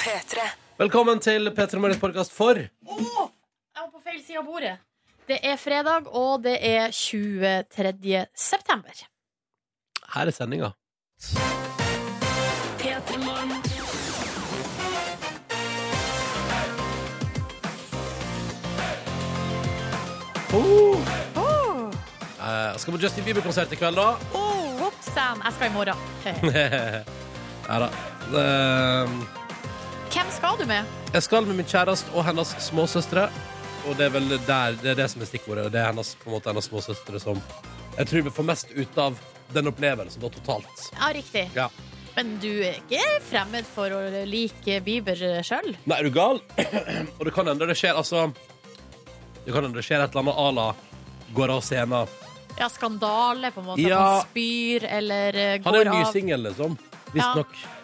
P3. Velkommen til P3 Morgens podkast for Åh, jeg var på feil side av bordet. Det er fredag, og det er 23. september. Her er sendinga. Oh. Eh, jeg skal på Justin Bieber-konsert i kveld, da. Oh, whoopsan. Jeg skal i morgen. ja da. Eh, Hvem skal du med? jeg skal med min kjæreste og hennes småsøstre. Og det er vel der, det er det som er stikkordet. Og det er hennes, på en måte hennes småsøstre som jeg tror vi får mest ut av den opplevelsen da, totalt. Ja, riktig. Ja. Men du er ikke fremmed for å like Bieber sjøl? Nei, er du gal? og det kan hende det skjer altså Det kan hende det skjer et eller annet à la går av scenen. Ja, skandale, på en måte. Ja. At han spyr eller går av. Han er en ny singel, liksom. Visstnok. Ja. Visstnok.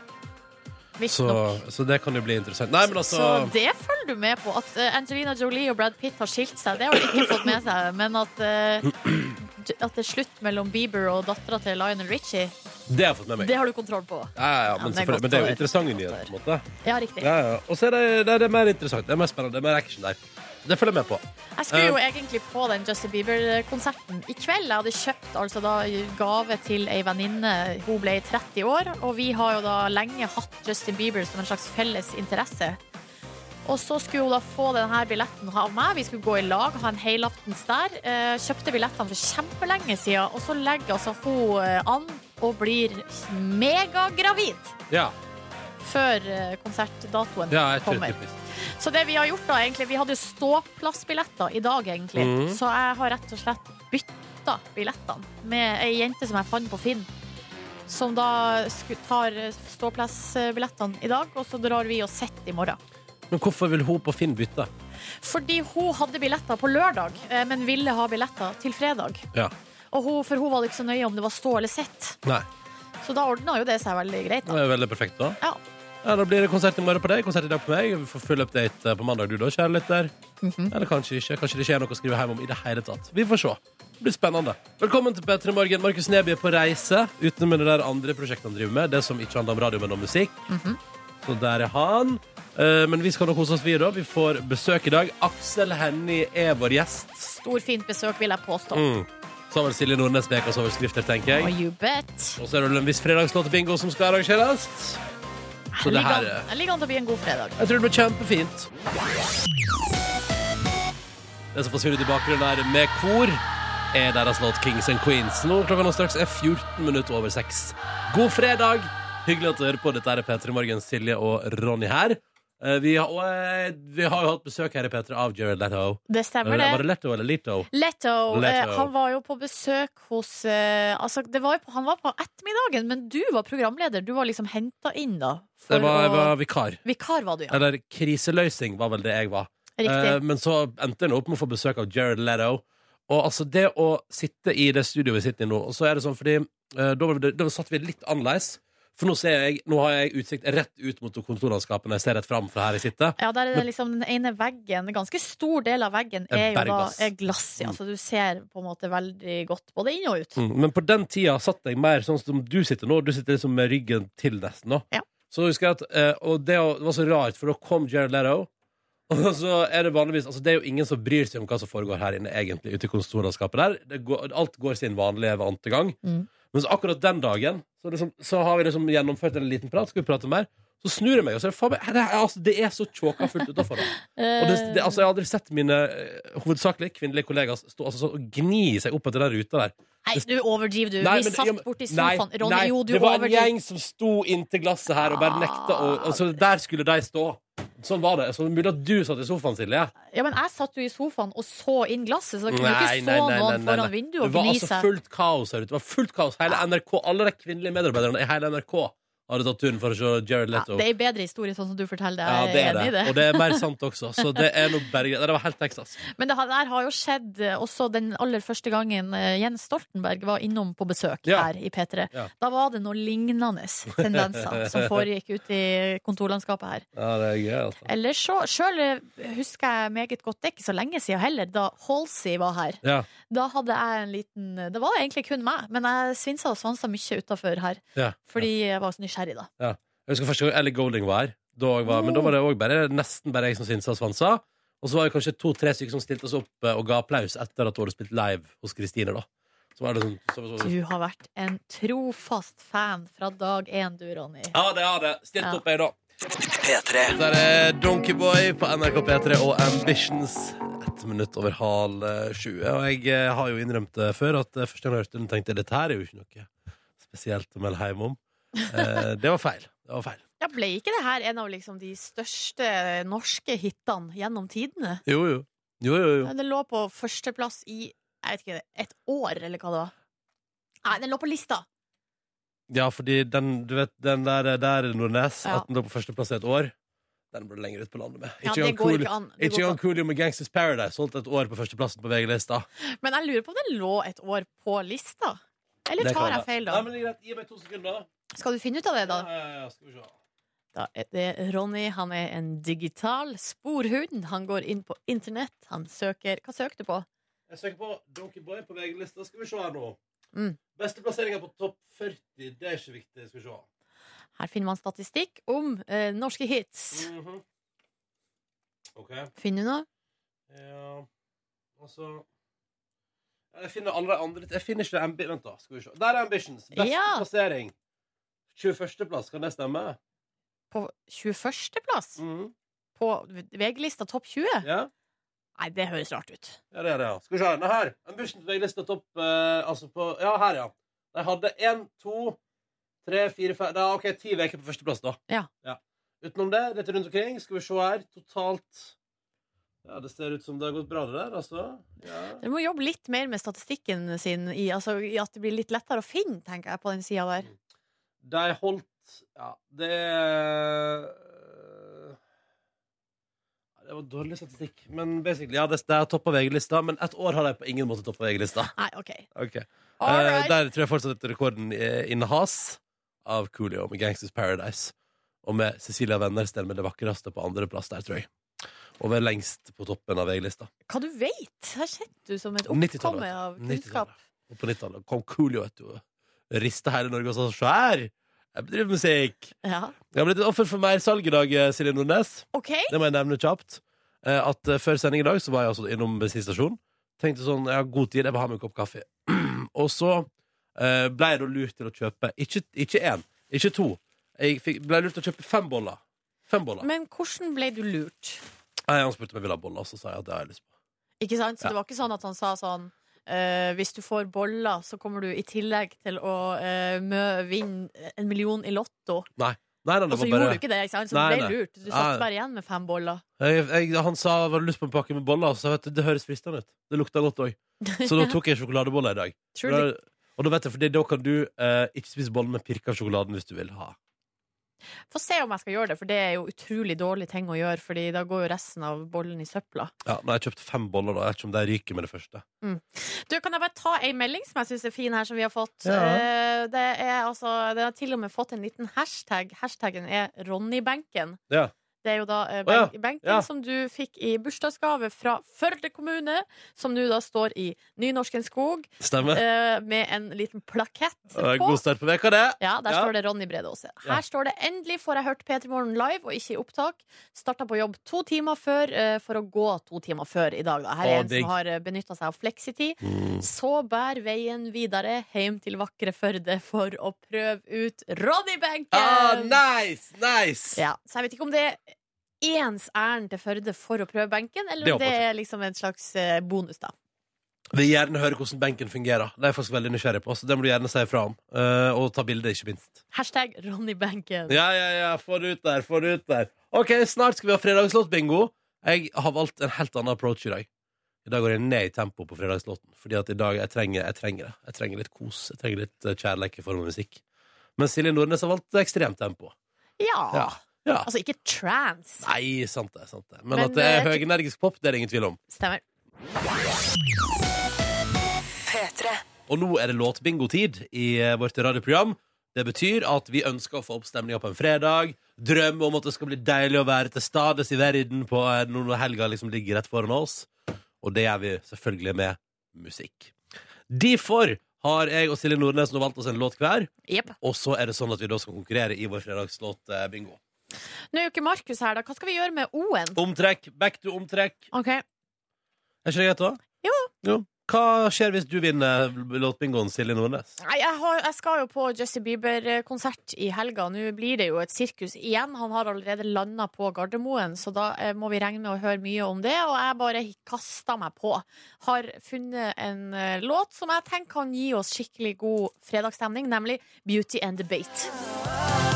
Så det kan jo bli interessant. Nei, men altså Så det følger du med på. At eh, Angelina Jolie og Brad Pitt har skilt seg, det har du ikke fått med seg. Men at, eh, at det er slutt mellom Bieber og dattera til Lionel Richie, Det har jeg fått med meg. det har du kontroll på. Ja, ja, men, Ja, det er men det er jo interessante nyheter. på en måte Ja, riktig. ja, ja. Og så er det, det, det er mer interessant. Det er mer spennende. Det er mer action der. Det følger jeg med på. Jeg skulle jo uh, egentlig på den Justin Bieber-konserten i kveld. Jeg hadde kjøpt altså da gave til ei venninne. Hun ble 30 år, og vi har jo da lenge hatt Justin Bieber som en slags felles interesse. Og så skulle hun da få denne billetten av meg. Vi skulle gå i lag, ha en helaftens der. Eh, kjøpte billettene for kjempelenge siden, og så legger altså hun eh, an og blir megagravid Ja, før eh, konsertdatoen ja kommer. Så det vi har gjort da, egentlig, vi hadde jo ståplassbilletter i dag, egentlig. Mm. Så jeg har rett og slett bytta billettene med ei jente som jeg fant på Finn. Som da tar ståplassbillettene i dag, og så drar vi og sitter i morgen. Men hvorfor vil hun på Finn bytte? Fordi hun hadde billetter på lørdag, eh, men ville ha billetter til fredag. Ja. Og hun, for hun var ikke så nøye om det var stå eller sitt. Nei. Så da ordna jo det seg veldig greit. Det er veldig perfekt, da. Ja. Ja, Da blir det konsert i morgen på deg, konsert i dag på meg. Vi får full update eh, på mandag, du da, kjære lytter. Mhm. Eller kanskje ikke. Kanskje det ikke er noe å skrive hjem om i det hele tatt. Vi får se. Det blir spennende. Velkommen til P3 Morgen. Markus Neby er på reise utenom det der andre prosjektet han driver med. Det som ikke handler om radio, men om musikk. Mhm. Så der er han. Eh, Men vi skal nå kose oss videre. Vi får besøk i dag. Aksel Hennie er vår gjest. Storfint besøk, vil jeg påstå. Mm. Har vel Silje Nordnes ukas overskrifter, tenker Og jeg. you bet. Og så er det vel en viss fredagslåtebingo som skal arrangeres. Så det her er- det ligger an til å bli en god fredag. Jeg tror det blir kjempefint. Det som får spille i bakgrunnen her med kor, er deres låt Kings and Queens. Nå klokka nå straks er 14 minutter over seks. God fredag! Hyggelig at du hører på. Dette er P3 Morgen, Silje og Ronny her. Eh, Vi har, og, eh, vi har jo hatt besøk her i P3 av Jared Leto. Det stemmer, Var det. det Leto eller Lito? Leto, Leto. Eh, han var jo på besøk hos eh, Altså, det var jo på, han var på ettermiddagen, men du var programleder. Du var liksom henta inn, da. for Det var, jeg å- var vikar. Vikar var du, ja. Eller kriseløsning var vel det jeg var. Riktig. Eh, men så endte jeg opp med å få besøk av Jared Leto. Og altså det å sitte i det studioet vi sitter i nå, og så er det sånn fordi eh, da, var det, da satt vi litt annerledes. For nå, ser jeg, nå har jeg utsikt rett ut mot kontorlandskapet når jeg ser rett fram fra her jeg sitter. Ja, der er det liksom den ene veggen, en ganske stor del av veggen, Er jo da er glass, ja. Så du ser på en måte veldig godt både inn og ut. Mm. Men på den tida satt jeg mer sånn som du sitter nå. Du sitter liksom med ryggen til nesten nå. Ja. Så husker jeg at, eh, Og det var så rart, for da kom Jared Leto. Og så er det vanligvis Altså det er jo ingen som bryr seg om hva som foregår her inne, egentlig, ute i kontorlandskapet der. Går, alt går sin vanlige vante gang. Mm. Men så akkurat den dagen så, liksom, så har vi liksom gjennomført en liten prat. Skal vi prate mer? Så snur jeg meg, og så er det faen meg det er, altså, det er så tjåka fullt utafor. Altså, jeg har aldri sett mine eh, hovedsakelig kvinnelige kollegaer stå altså, så, og gni seg opp etter den ruta der. Nei, du overdriver, du. Nei, Vi men- satt borti sofaen. Ronny, nei, jo, du det var en gjeng som sto inntil glasset her og bare nekta å altså, Der skulle de stå. Sånn var det. Så mulig at du satt i sofaen, Silje. Ja, men jeg satt jo i sofaen og så inn glasset, så da kunne Nei, ikke stå noen nei, nei, foran gni seg. Det var altså fullt kaos her ute. Det var fullt kaos. Hele NRK, alle de kvinnelige medarbeiderne i hele NRK hadde tatt turen for å se Jared Ja, Leto. det er en bedre historie, sånn som du forteller det. Ja, det er enig i det. Og det er mer sant også. Så det er noe bare. Det var helt Texas. Men det har- der har jo skjedd eh, også den aller første gangen eh, Jens Stoltenberg var innom på besøk Ja. her i P3. Ja. Da var det noen lignende tendenser som foregikk ute i kontorlandskapet her. Ja, det er gøy, altså. Eller så Sjøl husker jeg meget godt, det er ikke så lenge siden heller, da Halsey var her. Ja, Da hadde jeg en liten Det var egentlig kun meg, men jeg svinsa og svansa mye utafor her. ja. Fordi jeg var så nysgjerrig, da. Ja. Jeg husker første gang Ellie Golding var her. Da var, Men da var det også bare, nesten bare jeg som synsa og svansa. Og så var det kanskje to-tre stykker som stilte oss opp eh, og ga applaus etter at hun hadde spilt live hos Kristine. da Så var det sånn så, så, Du har vært en trofast fan fra dag én, du, Ronny. Ja, det har det. Stilt Ja. opp, jeg, da. P3. Der er Donkeyboy på NRK P3 og Ambitions. Ett minutt over halv eh, sju. Og jeg eh, har jo innrømt det før at første gang jeg hørte den, tenkte jeg dette her er jo ikke noe spesielt å melde hjem om. Eh, det var feil. Det var feil. Ja, ble ikke det her en av liksom de største norske hitene gjennom tidene? Jo, jo. Jo, jo, jo. Det lå på førsteplass i jeg vet ikke, et år, eller hva det var. Nei, den lå på lista. Ja, fordi den, du vet, den der, der Nordnes, Ja. at den lå på førsteplass i et år, den ble lenger ut på landet med. Ja, Ikke engang cool, an. Coolio med Gangsters Paradise holdt et år på førsteplassen på VG-lista. Men jeg lurer på om den lå et år på lista. Eller tar jeg feil, da? Nei, men. Gi meg to sekunder. Skal du finne ut av det, da? Ja, ja, ja, skal vi se. Da er det Ronny. Han er en digital sporhund. Han går inn på internett. Han søker Hva søker du på? Jeg søker på Donkeyboy på VG-lista. Skal vi se her nå. Mm. Beste plasseringa på topp 40. Det er ikke viktig. Skal vi se. Her finner man statistikk om eh, norske hits. Mhm. OK. Finner du noe? Ja Altså Jeg finner alle de andre Jeg finner ikke ambi Vent, da. Skal vi se. Der er Ambitions. Beste Ja. plassering. 21.-plass. Kan det stemme? På 21. plass? Mm. På VG-lista topp 20? Ja? Nei, det høres rart ut. ja, det er det, ja. Skal vi se. Nei, her. Ambitions VG-lista topp eh, Altså på Ja, her, ja. De hadde én, to, tre, fire, fem Da, OK, ti uker på førsteplass, da. Ja. Utenom det, litt rundt omkring. Skal vi se her. Totalt Ja, det ser ut som det har gått bra, det der, altså. Ja. Dere må jobbe litt mer med statistikken sin, i, altså, i at det blir litt lettere å finne, tenker jeg, på den sida der. De holdt Ja, det Det var dårlig statistikk. Men basically, ja, det, det er toppa VG-lista. Men ett år har de på ingen måte toppa VG-lista. Nei, OK. Okay. Eh, der tror jeg fortsatt at rekorden eh, innehas av Coolio med Gangsters Paradise. Og med Cecilia Wennersten med det vakreste på andreplass der, tror jeg. Og ved lengst på toppen av VG-lista. Hva du vet? Her sitter du som et 90-tallet, oppkomme av kunnskap. Og på 90-tallet kom Coolio, vet du. Og Rista hele Norge og sa så her! Jeg bedriver musikk. Ja. Jeg har blitt et offer for mersalg i dag, eh, Silje Nordnes. Okay. Det må jeg nevne kjapt. Eh, At eh, Før sending i dag så var jeg altså innom bensinstasjonen. Tenkte sånn, jeg har god tid, jeg vil ha meg en kopp kaffe. og så ble jeg da lurt til å kjøpe ikke, ikke én, ikke to. Jeg fikk, ble lurt til å kjøpe fem boller. Fem boller. Men hvordan ble du lurt? Nei, Han spurte om jeg ville ha boller, så sa jeg at det har jeg lyst på. Ikke sant? Så Ja. det var ikke sånn at han sa sånn eh, hvis du får boller, så kommer du i tillegg til å eh, mø, vinne en million i Lotto. Nei, nei, nei Og det så var gjorde bare du ikke det, ikke sant? så Nei, det ble nei. lurt. Du Nei. satt bare igjen med fem boller. jeg, jeg, Han sa var du lyst på en pakke med boller, så vet du, det høres fristende ut. Det lukta godt òg. Så da tok jeg sjokoladeboller i dag. Tror du, da, og da vet jeg, fordi da kan du eh, ikke spise boller med pirka sjokoladen hvis du vil ha. Få se om jeg skal gjøre det, for det er jo utrolig dårlig ting å gjøre, Fordi da går jo resten av bollen i søpla. Ja, Nå har jeg kjøpt fem boller, da. Jeg vet ikke om de ryker med det første. Du, Kan jeg bare ta ei melding som jeg syns er fin her, som vi har fått? Ja. Eh, Det er altså Det har til og med fått en liten hashtag. Hashtaggen er Ronny-benken. Ja. Det er jo da eh, Å, ja. benken Ja. som du fikk i bursdagsgave fra Førde kommune, som nå da står i Nynorsken skog, Stemmer. eh, med en liten plakett på. God start på veka, det. Ja, Der Ja. står det Ronny Brede Aase. Her står det 'Endelig får jeg hørt P3 Morgen live og ikke i opptak'. Starta på jobb to timer før eh, for å gå to timer før i dag. Da. Her er oh, en som har benytta seg av fleksitid. Mm. Så bær veien videre hjem til vakre Førde for å prøve ut Ronny-benken! Ah, nice! Nice! ja, så jeg vet ikke om det er ens ærend til Førde for å prøve benken, eller Det om det er liksom en slags eh, bonus, da. Vil gjerne høre hvordan benken fungerer. Det er jeg faktisk veldig nysgjerrig på. Så det må du gjerne si ifra om. Uh, og ta bilde, ikke minst. Hashtag Ronny-benken. Ja, ja, ja. Få det ut der. Få det ut der. OK, snart skal vi ha fredagslåtbingo. Jeg har valgt en helt annen approach i dag. I dag går jeg ned i tempo på fredagslåten. Fordi at i dag jeg trenger, jeg trenger det. Jeg trenger litt kos. Jeg trenger litt kjærlighet i form av musikk. Men Silje Nordnes har valgt ekstremt tempo. Ja. Ja. Ja. Altså ikke trans. Nei, sant det. sant det Men, Men, at det er eh, høyenergisk pop, det er det ingen tvil om. Stemmer. Og nå er det låtbingotid i eh, vårt radioprogram. Det betyr at vi ønsker å få opp stemninga på en fredag. Drømme om at det skal bli deilig å være til stades i verden på eh, når helga liksom ligger rett foran oss. Og det gjør vi selvfølgelig med musikk. Derfor har jeg og Silje Nordnes nå valgt oss en låt hver. Yep. Og så er det sånn at vi da skal konkurrere i vår fredagslåt-bingo. Nå er jo ikke Markus her, da. Hva skal vi gjøre med O-en? Omtrekk. Back to omtrekk. Ok. Er ikke det greit, da? Jo. Hva skjer hvis du vinner låtbingoen, Silje Nordnes? Nei, jeg, har, jeg skal jo på Jesse Bieber-konsert i helga. Nå blir det jo et sirkus igjen. Han har allerede landa på Gardermoen, så da eh, må vi regne med å høre mye om det. Og jeg bare kasta meg på. Har funnet en eh, låt som jeg tenker kan gi oss skikkelig god fredagsstemning, nemlig Beauty and Debate.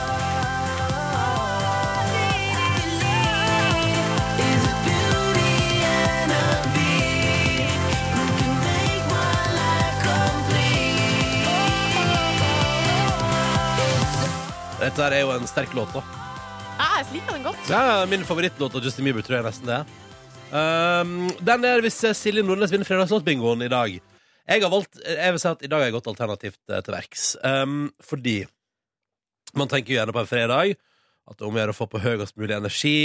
Dette her er jo en sterk låt, da. Jeg liker den godt. Er min favorittlåt av Justin Bieber, tror jeg nesten det er. Um, den er hvis Silje Nordnes vinner fredagslåtbingoen i dag. Jeg har valgt, jeg vil si at i dag har jeg gått alternativt eh, til verks. Um, fordi man tenker jo gjerne på en fredag at det er om å gjøre å få på høyest mulig energi,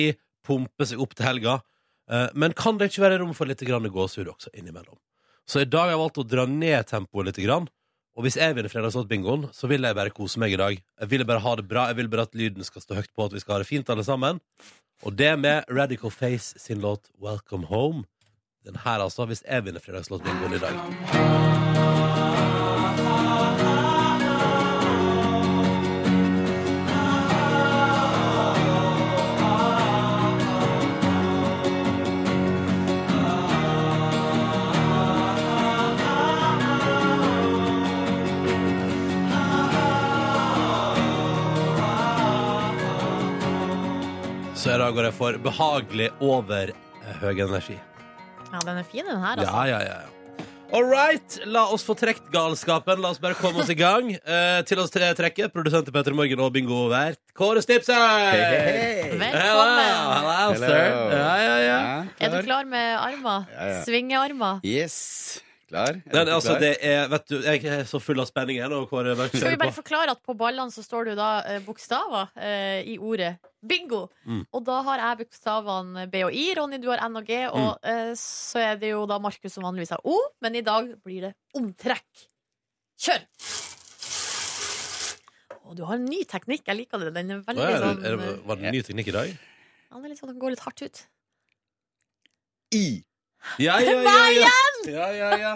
pumpe seg opp til helga. Uh, men kan det ikke være rom for litt gåsehud også innimellom? Så i dag har jeg valgt å dra ned tempoet litt. Grann. Og hvis jeg vinner fredagslåtbingoen, så vil jeg bare kose meg i dag. Jeg vil bare ha det bra, jeg vil bare at lyden skal stå høyt på, at vi skal ha det fint alle sammen. Og det med Radical Face sin låt Welcome Home. Den her, altså, hvis jeg vinner fredagslåtbingoen i dag. Så i dag går jeg for behagelig over eh, høy energi. Ja, den er fin, den her, altså. Ja, ja, ja. ja. All right, la oss få trukket galskapen. La oss bare komme oss i gang. Eh, til oss tre trekke produsent Petter Morgen og bingo-vert Kåre Stipsøy! Hello, Velkommen. hello, sir. Ja, ja, ja. Er du klar med armer? Ja, ja. Svingearmer? Yes. Klar? Er Den, altså, klar? det er, vet du, jeg er så full av spenning her nå, Kåre. Skal vi bare på. forklare at på ballene så står det jo da eh, bokstaver eh, i ordet bingo. Mm. Og da har jeg bokstavene B og I, Ronny du har N og G, og Mm. eh, så er det jo da Markus som vanligvis har O, men i dag blir det omtrekk. Kjør! Å, du har en ny teknikk. Jeg liker det. Den er veldig er det, sånn er det, var det ny teknikk i dag? ja, Den er litt sånn, den går litt hardt ut. I. Ja, ja, ja. ja. ja, ja, ja.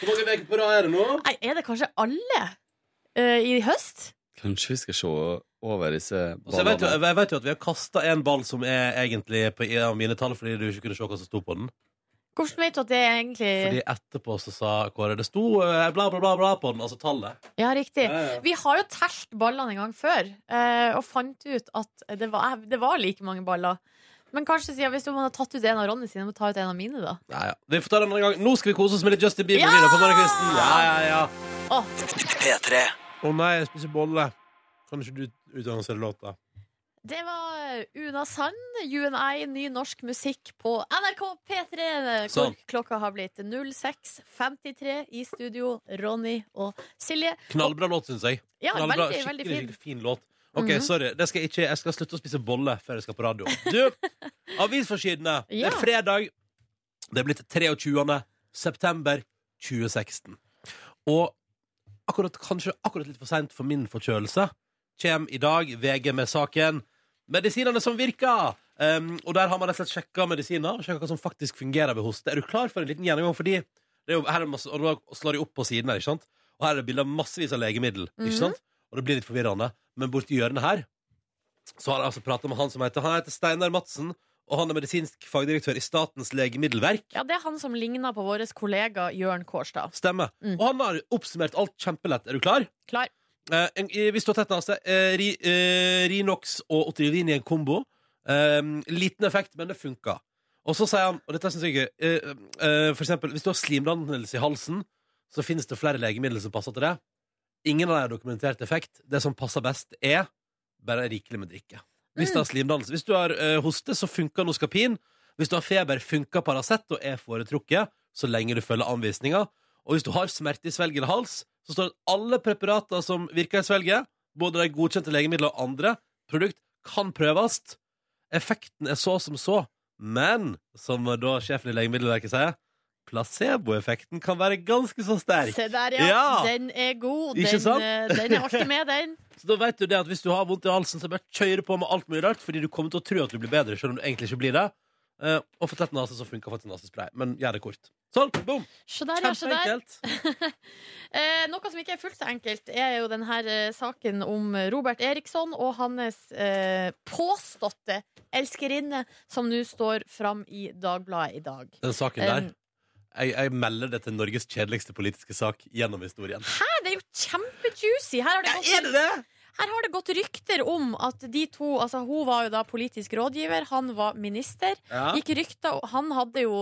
Hvor mange uker på rad er det nå? Nei, er det kanskje alle eh, i høst? Kanskje vi skal se over disse Altså, jeg, vet jo, ballene. jeg vet jo at vi har kasta en ball som er egentlig på en av mine tall, fordi du ikke kunne se hva som sto på den. Hvordan vet du at det er egentlig Fordi etterpå så sa Kåre Det sto eh, bla, bla, bla, bla på den, altså tallet. Ja, riktig. Ja, ja. Vi har jo telt ballene en gang før, eh, og fant ut at det var, det var like mange baller. Men kanskje siden hvis du må ha tatt ut en av Ronny sine, må ta ut en av mine, da. Ja, ja. Vi får ta det en annen gang. Nå skal vi kose oss med litt Justin Bieber. Ja! På morgenkvisten. Ja, ja, ja. Å, Å nei, jeg spiser bolle. Kan ikke du utannonsere låta? det var Una Sand, UNI, ny norsk musikk på NRK P3. Hvor Sånn. klokka har blitt 06.53 i studio. Ronny og Silje. Knallbra låt, syns jeg. Ja, Knallbra. veldig, veldig fin. fin låt. OK, Mhm. sorry. Det skal jeg, ikke, jeg skal slutte å spise bolle før jeg skal på radio. Du, avisforsidene. Det er fredag. Det er blitt 23. september 2016. Og akkurat, kanskje akkurat litt for seint for min forkjølelse kjem i dag VG med saken 'Medisinene som virker'. Um, og der har man rett og slett sjekka medisiner og sjekka hva som faktisk fungerer ved hoste. Er du klar for en liten gjennomgang? Fordi det er jo, her er masse, og da slår de opp på siden her, ikke sant? Og her er det bilder av massevis av legemiddel. Mhm. Ikke sant? Og det blir litt forvirrende. Men borti hjørnet her så har jeg altså prata med han som heter Han heter Steinar Madsen, og han er medisinsk fagdirektør i Statens legemiddelverk. Ja, det er han som ligner på vår kollega Jørn Kårstad. Stemmer. Mm. Og han har oppsummert alt kjempelett. Er du klar? Klar. Eh, vi står tett neste. Eh, ri, eh, Rinox og Otrivin i en kombo. Eh, liten effekt, men det funka. Og så sier han, og dette synes jeg er gøy eh, eh, For eksempel, hvis du har slimdannelse i halsen, så finnes det flere legemidler som passer til det. Ingen av dem har dokumentert effekt. Det som passer best, er bare rikelig med drikke. Hvis du har slimdannelse. Hvis du har uh, hoste, så funker Noskapin. Hvis du har feber, funker Paracet og er foretrukket så lenge du følger anvisninga. Og hvis du har smerte i svelg hals, så står det at alle preparater som virker i svelget, både de godkjente legemidler og andre produkt, kan prøves. Effekten er så som så, men som da sjefen i Legemiddelverket sier, placeboeffekten kan være ganske så sterk. Se der, ja. Ja. Den er god. Den, eh, den er alltid med, den. Så da vet du det at hvis du har vondt i halsen, så bare kjøre på med alt mulig rart, fordi du kommer til å tro at du blir bedre, selv om du egentlig ikke blir det. Eh, og for tett nase så funker faktisk nasespray, men gjør det kort. Sånn, boom! Så der, ja. så der. Eh, noe som ikke er fullt så enkelt, er jo denne saken om Robert Eriksson og hans eh, påståtte elskerinne, som nå står fram i Dagbladet i dag. Den saken der. Jeg, jeg melder det til Norges kjedeligste politiske sak gjennom historien. Hæ, det er jo kjempejuicy! Her har det gått Er det det? Her har det gått rykter om at de to Altså, hun var jo da politisk rådgiver, han var minister. Ja. Gikk rykter Han hadde jo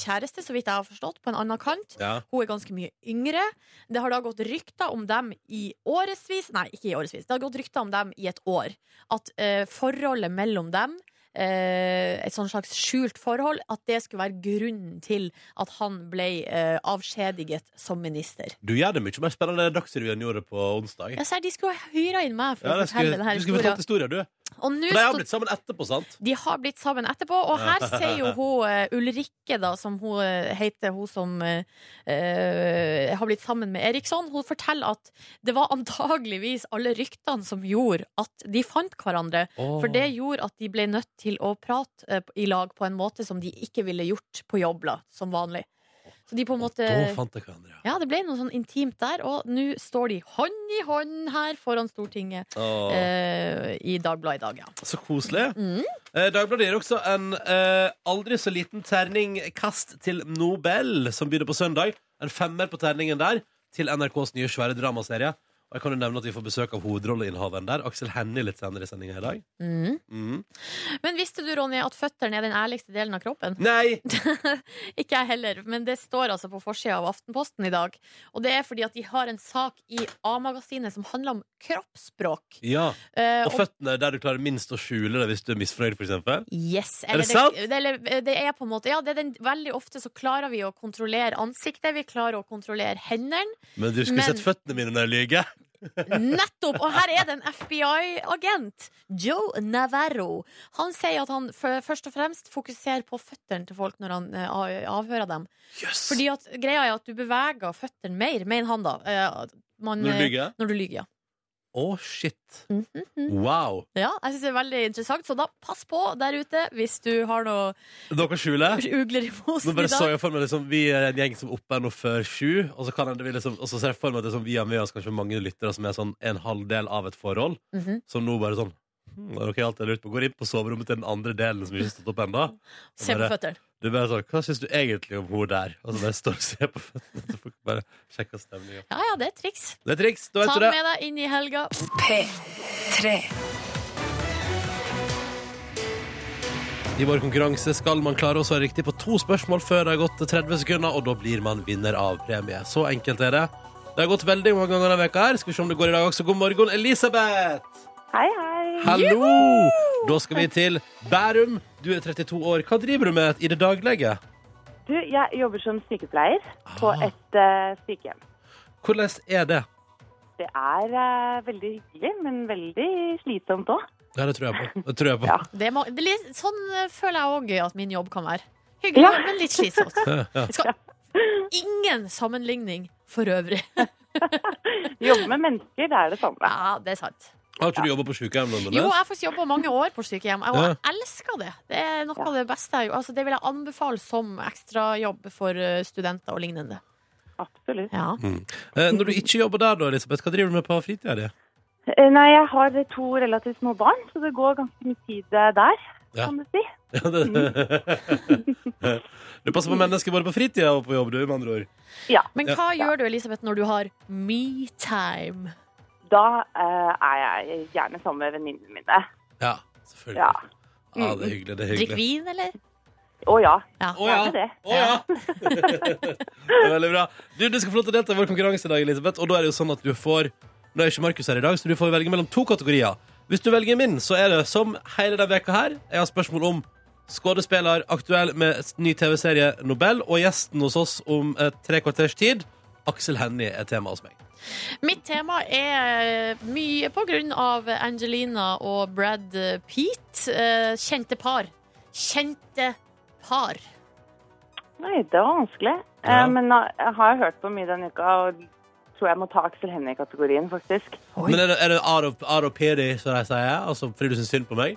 kjæreste, så vidt jeg har forstått, på en annen kant. ja. Hun er ganske mye yngre. Det har da gått rykter om dem i årevis Nei, ikke i årevis. Det har gått rykter om dem i et år. At uh, forholdet mellom dem eh, et sånn slags skjult forhold, at det skulle være grunnen til at han ble eh, avskjediget som minister. Du gjør det mye mer spennende enn Dagsrevyen gjorde på onsdag. Ja, De skulle ha hyra inn meg for Ja, å fortelle denne historien. du skulle fortalt historien, du. Og de har blitt sammen etterpå, sant? De har blitt sammen etterpå, og her sier jo hun eh, Ulrikke, da, som hun eh, heter, hun som eh, eh, har blitt sammen med Eriksson, hun forteller at det var antageligvis alle ryktene som gjorde at de fant hverandre. For det gjorde at de ble nødt til å prate eh, i lag på en måte som de ikke ville gjort på jobb, som vanlig. Så de på en måte Da fant jeg hverandre, ja. Det ble noe sånn intimt der, og nå står de hånd i hånd her foran Stortinget eh, i Dagbladet i dag, ja. Så koselig. Mm. Eh, Dagbladet gir også en eh, aldri så liten terningkast til Nobel, som begynner på søndag. En femmer på terningen der til NRKs nye svære dramaserie. Og jeg kan jo nevne at vi får besøk av hovedrolleinnehaveren der, Aksel Hennie, litt senere i sendinga i dag. Mm. Mm. Men visste du, Ronny, at føttene er den ærligste delen av kroppen? Nei! Ikke jeg heller, men det står altså på forsida av Aftenposten i dag. Og det er fordi at de har en sak i A-magasinet som handler om kroppsspråk. Ja. Eh, Og føttene er der du klarer minst å skjule det hvis du er misfornøyd, for eksempel. Yes, Er det eller sant? Det, eller, det er på en måte Ja, det er den, veldig ofte så klarer vi å kontrollere ansiktet, vi klarer å kontrollere hendene. Men du skulle Men- sett føttene mine når jeg lyver. Nettopp! Og her er det en FBI-agent, Joe Navarro. Han sier at han først og fremst fokuserer på føttene til folk når han eh, avhører dem. Yes. Fordi at greia er at du beveger føttene mer, mener han da. Eh, Man, Når du eh, lyver? Når du lyver, ja. Å, shit. Mm -hmm. Wow. Ja, jeg synes det er veldig interessant, så da pass på der ute hvis du har noe Dere skjuler? ugler i Nå bare så jeg for meg liksom, Vi er en gjeng som oppe er nå før sju, og så, kan det, liksom, og så ser jeg for meg at det sånn, vi har med oss kanskje mange lyttere som er sånn en halv del av et forhold, Mhm. som nå bare sånn hm, er dere alltid lurt på Går inn på soverommet til den andre delen som ikke har stått opp ennå. Se på føttene. Du bare sånn Hva syns du egentlig om hun der? Og så bare står og ser på føttene. Så folk bare sjekker stemninga. Ja ja, det er triks. Det er triks. Da Ta vet du det det. med deg inn i helga. P3. I vår konkurranse skal man klare å svare riktig på to spørsmål før det har gått 30 sekunder, og da blir man vinner av premie. Så enkelt er det. Det har gått veldig mange ganger denne veka her. Skal vi se om det går i dag også. God morgen, Elisabeth! Hei, hei. Hallo! Da skal vi til Bærum. Du er 32 år. Hva driver du med i det daglige? Du, jeg jobber som sykepleier på Ah. et uh, sykehjem. Hvordan er det? Det er uh, veldig hyggelig, men veldig slitsomt òg. Ja, det tror jeg på. Det tror jeg på. Ja. Det må, det litt, sånn eh, føler jeg òg at min jobb kan være. Hyggelig, Ja. men litt slitsomt. Ja, ja. Skal ingen sammenligning for øvrig. Jobbe med mennesker, det er det samme. Ja, det er sant. Har ikke du jobba på sykehjem? Jo, jeg har faktisk jobba mange år på sykehjem, og jeg Ja. elsker det. Det er noe av det beste jeg altså, Det vil jeg anbefale som ekstrajobb for eh, studenter og lignende. Absolutt. Ja. Eh, Når du ikke jobber der, da, Elisabeth, hva driver du med på fritida di? Eh, Nei, jeg har to relativt små barn, så det går ganske mye tid der, Ja. kan du si. Ja, det- Du passer på mennesker både på fritida og på jobb, du, med andre ord. Ja. Men Ja. hva gjør du, Elisabeth, når du har me-time? Da eh, er jeg gjerne sammen med venninnene mine. Ja, selvfølgelig. Ja. Ja, det er hyggelig. det er hyggelig. Drikk vin, eller? Å ja. Ja. Å ja. Det. Å ja. det er veldig bra. Du, du skal få lov til å delta i vår konkurranse i dag, Elisabeth. Og da er det jo sånn at du får Nå er ikke Markus her i dag, så du får velge mellom to kategorier. Hvis du velger min, så er det som hele denne veka her. Jeg har spørsmål om skuespiller aktuell med ny TV-serie Nobel, og gjesten hos oss om tre kvarters tid. Aksel Hennie er tema hos meg. Mitt tema er mye på grunn av Angelina og Brad Pitt. Eh, Kjente par. Kjente par. Nei, det var vanskelig. Eh, Ja. Men eh, jeg har hørt på mye denne uka, og tror jeg må ta Aksel Hennie-kategorien, faktisk. Men er det, er det out, of, out of pity, som de sier? Altså fordi du syns synd på meg?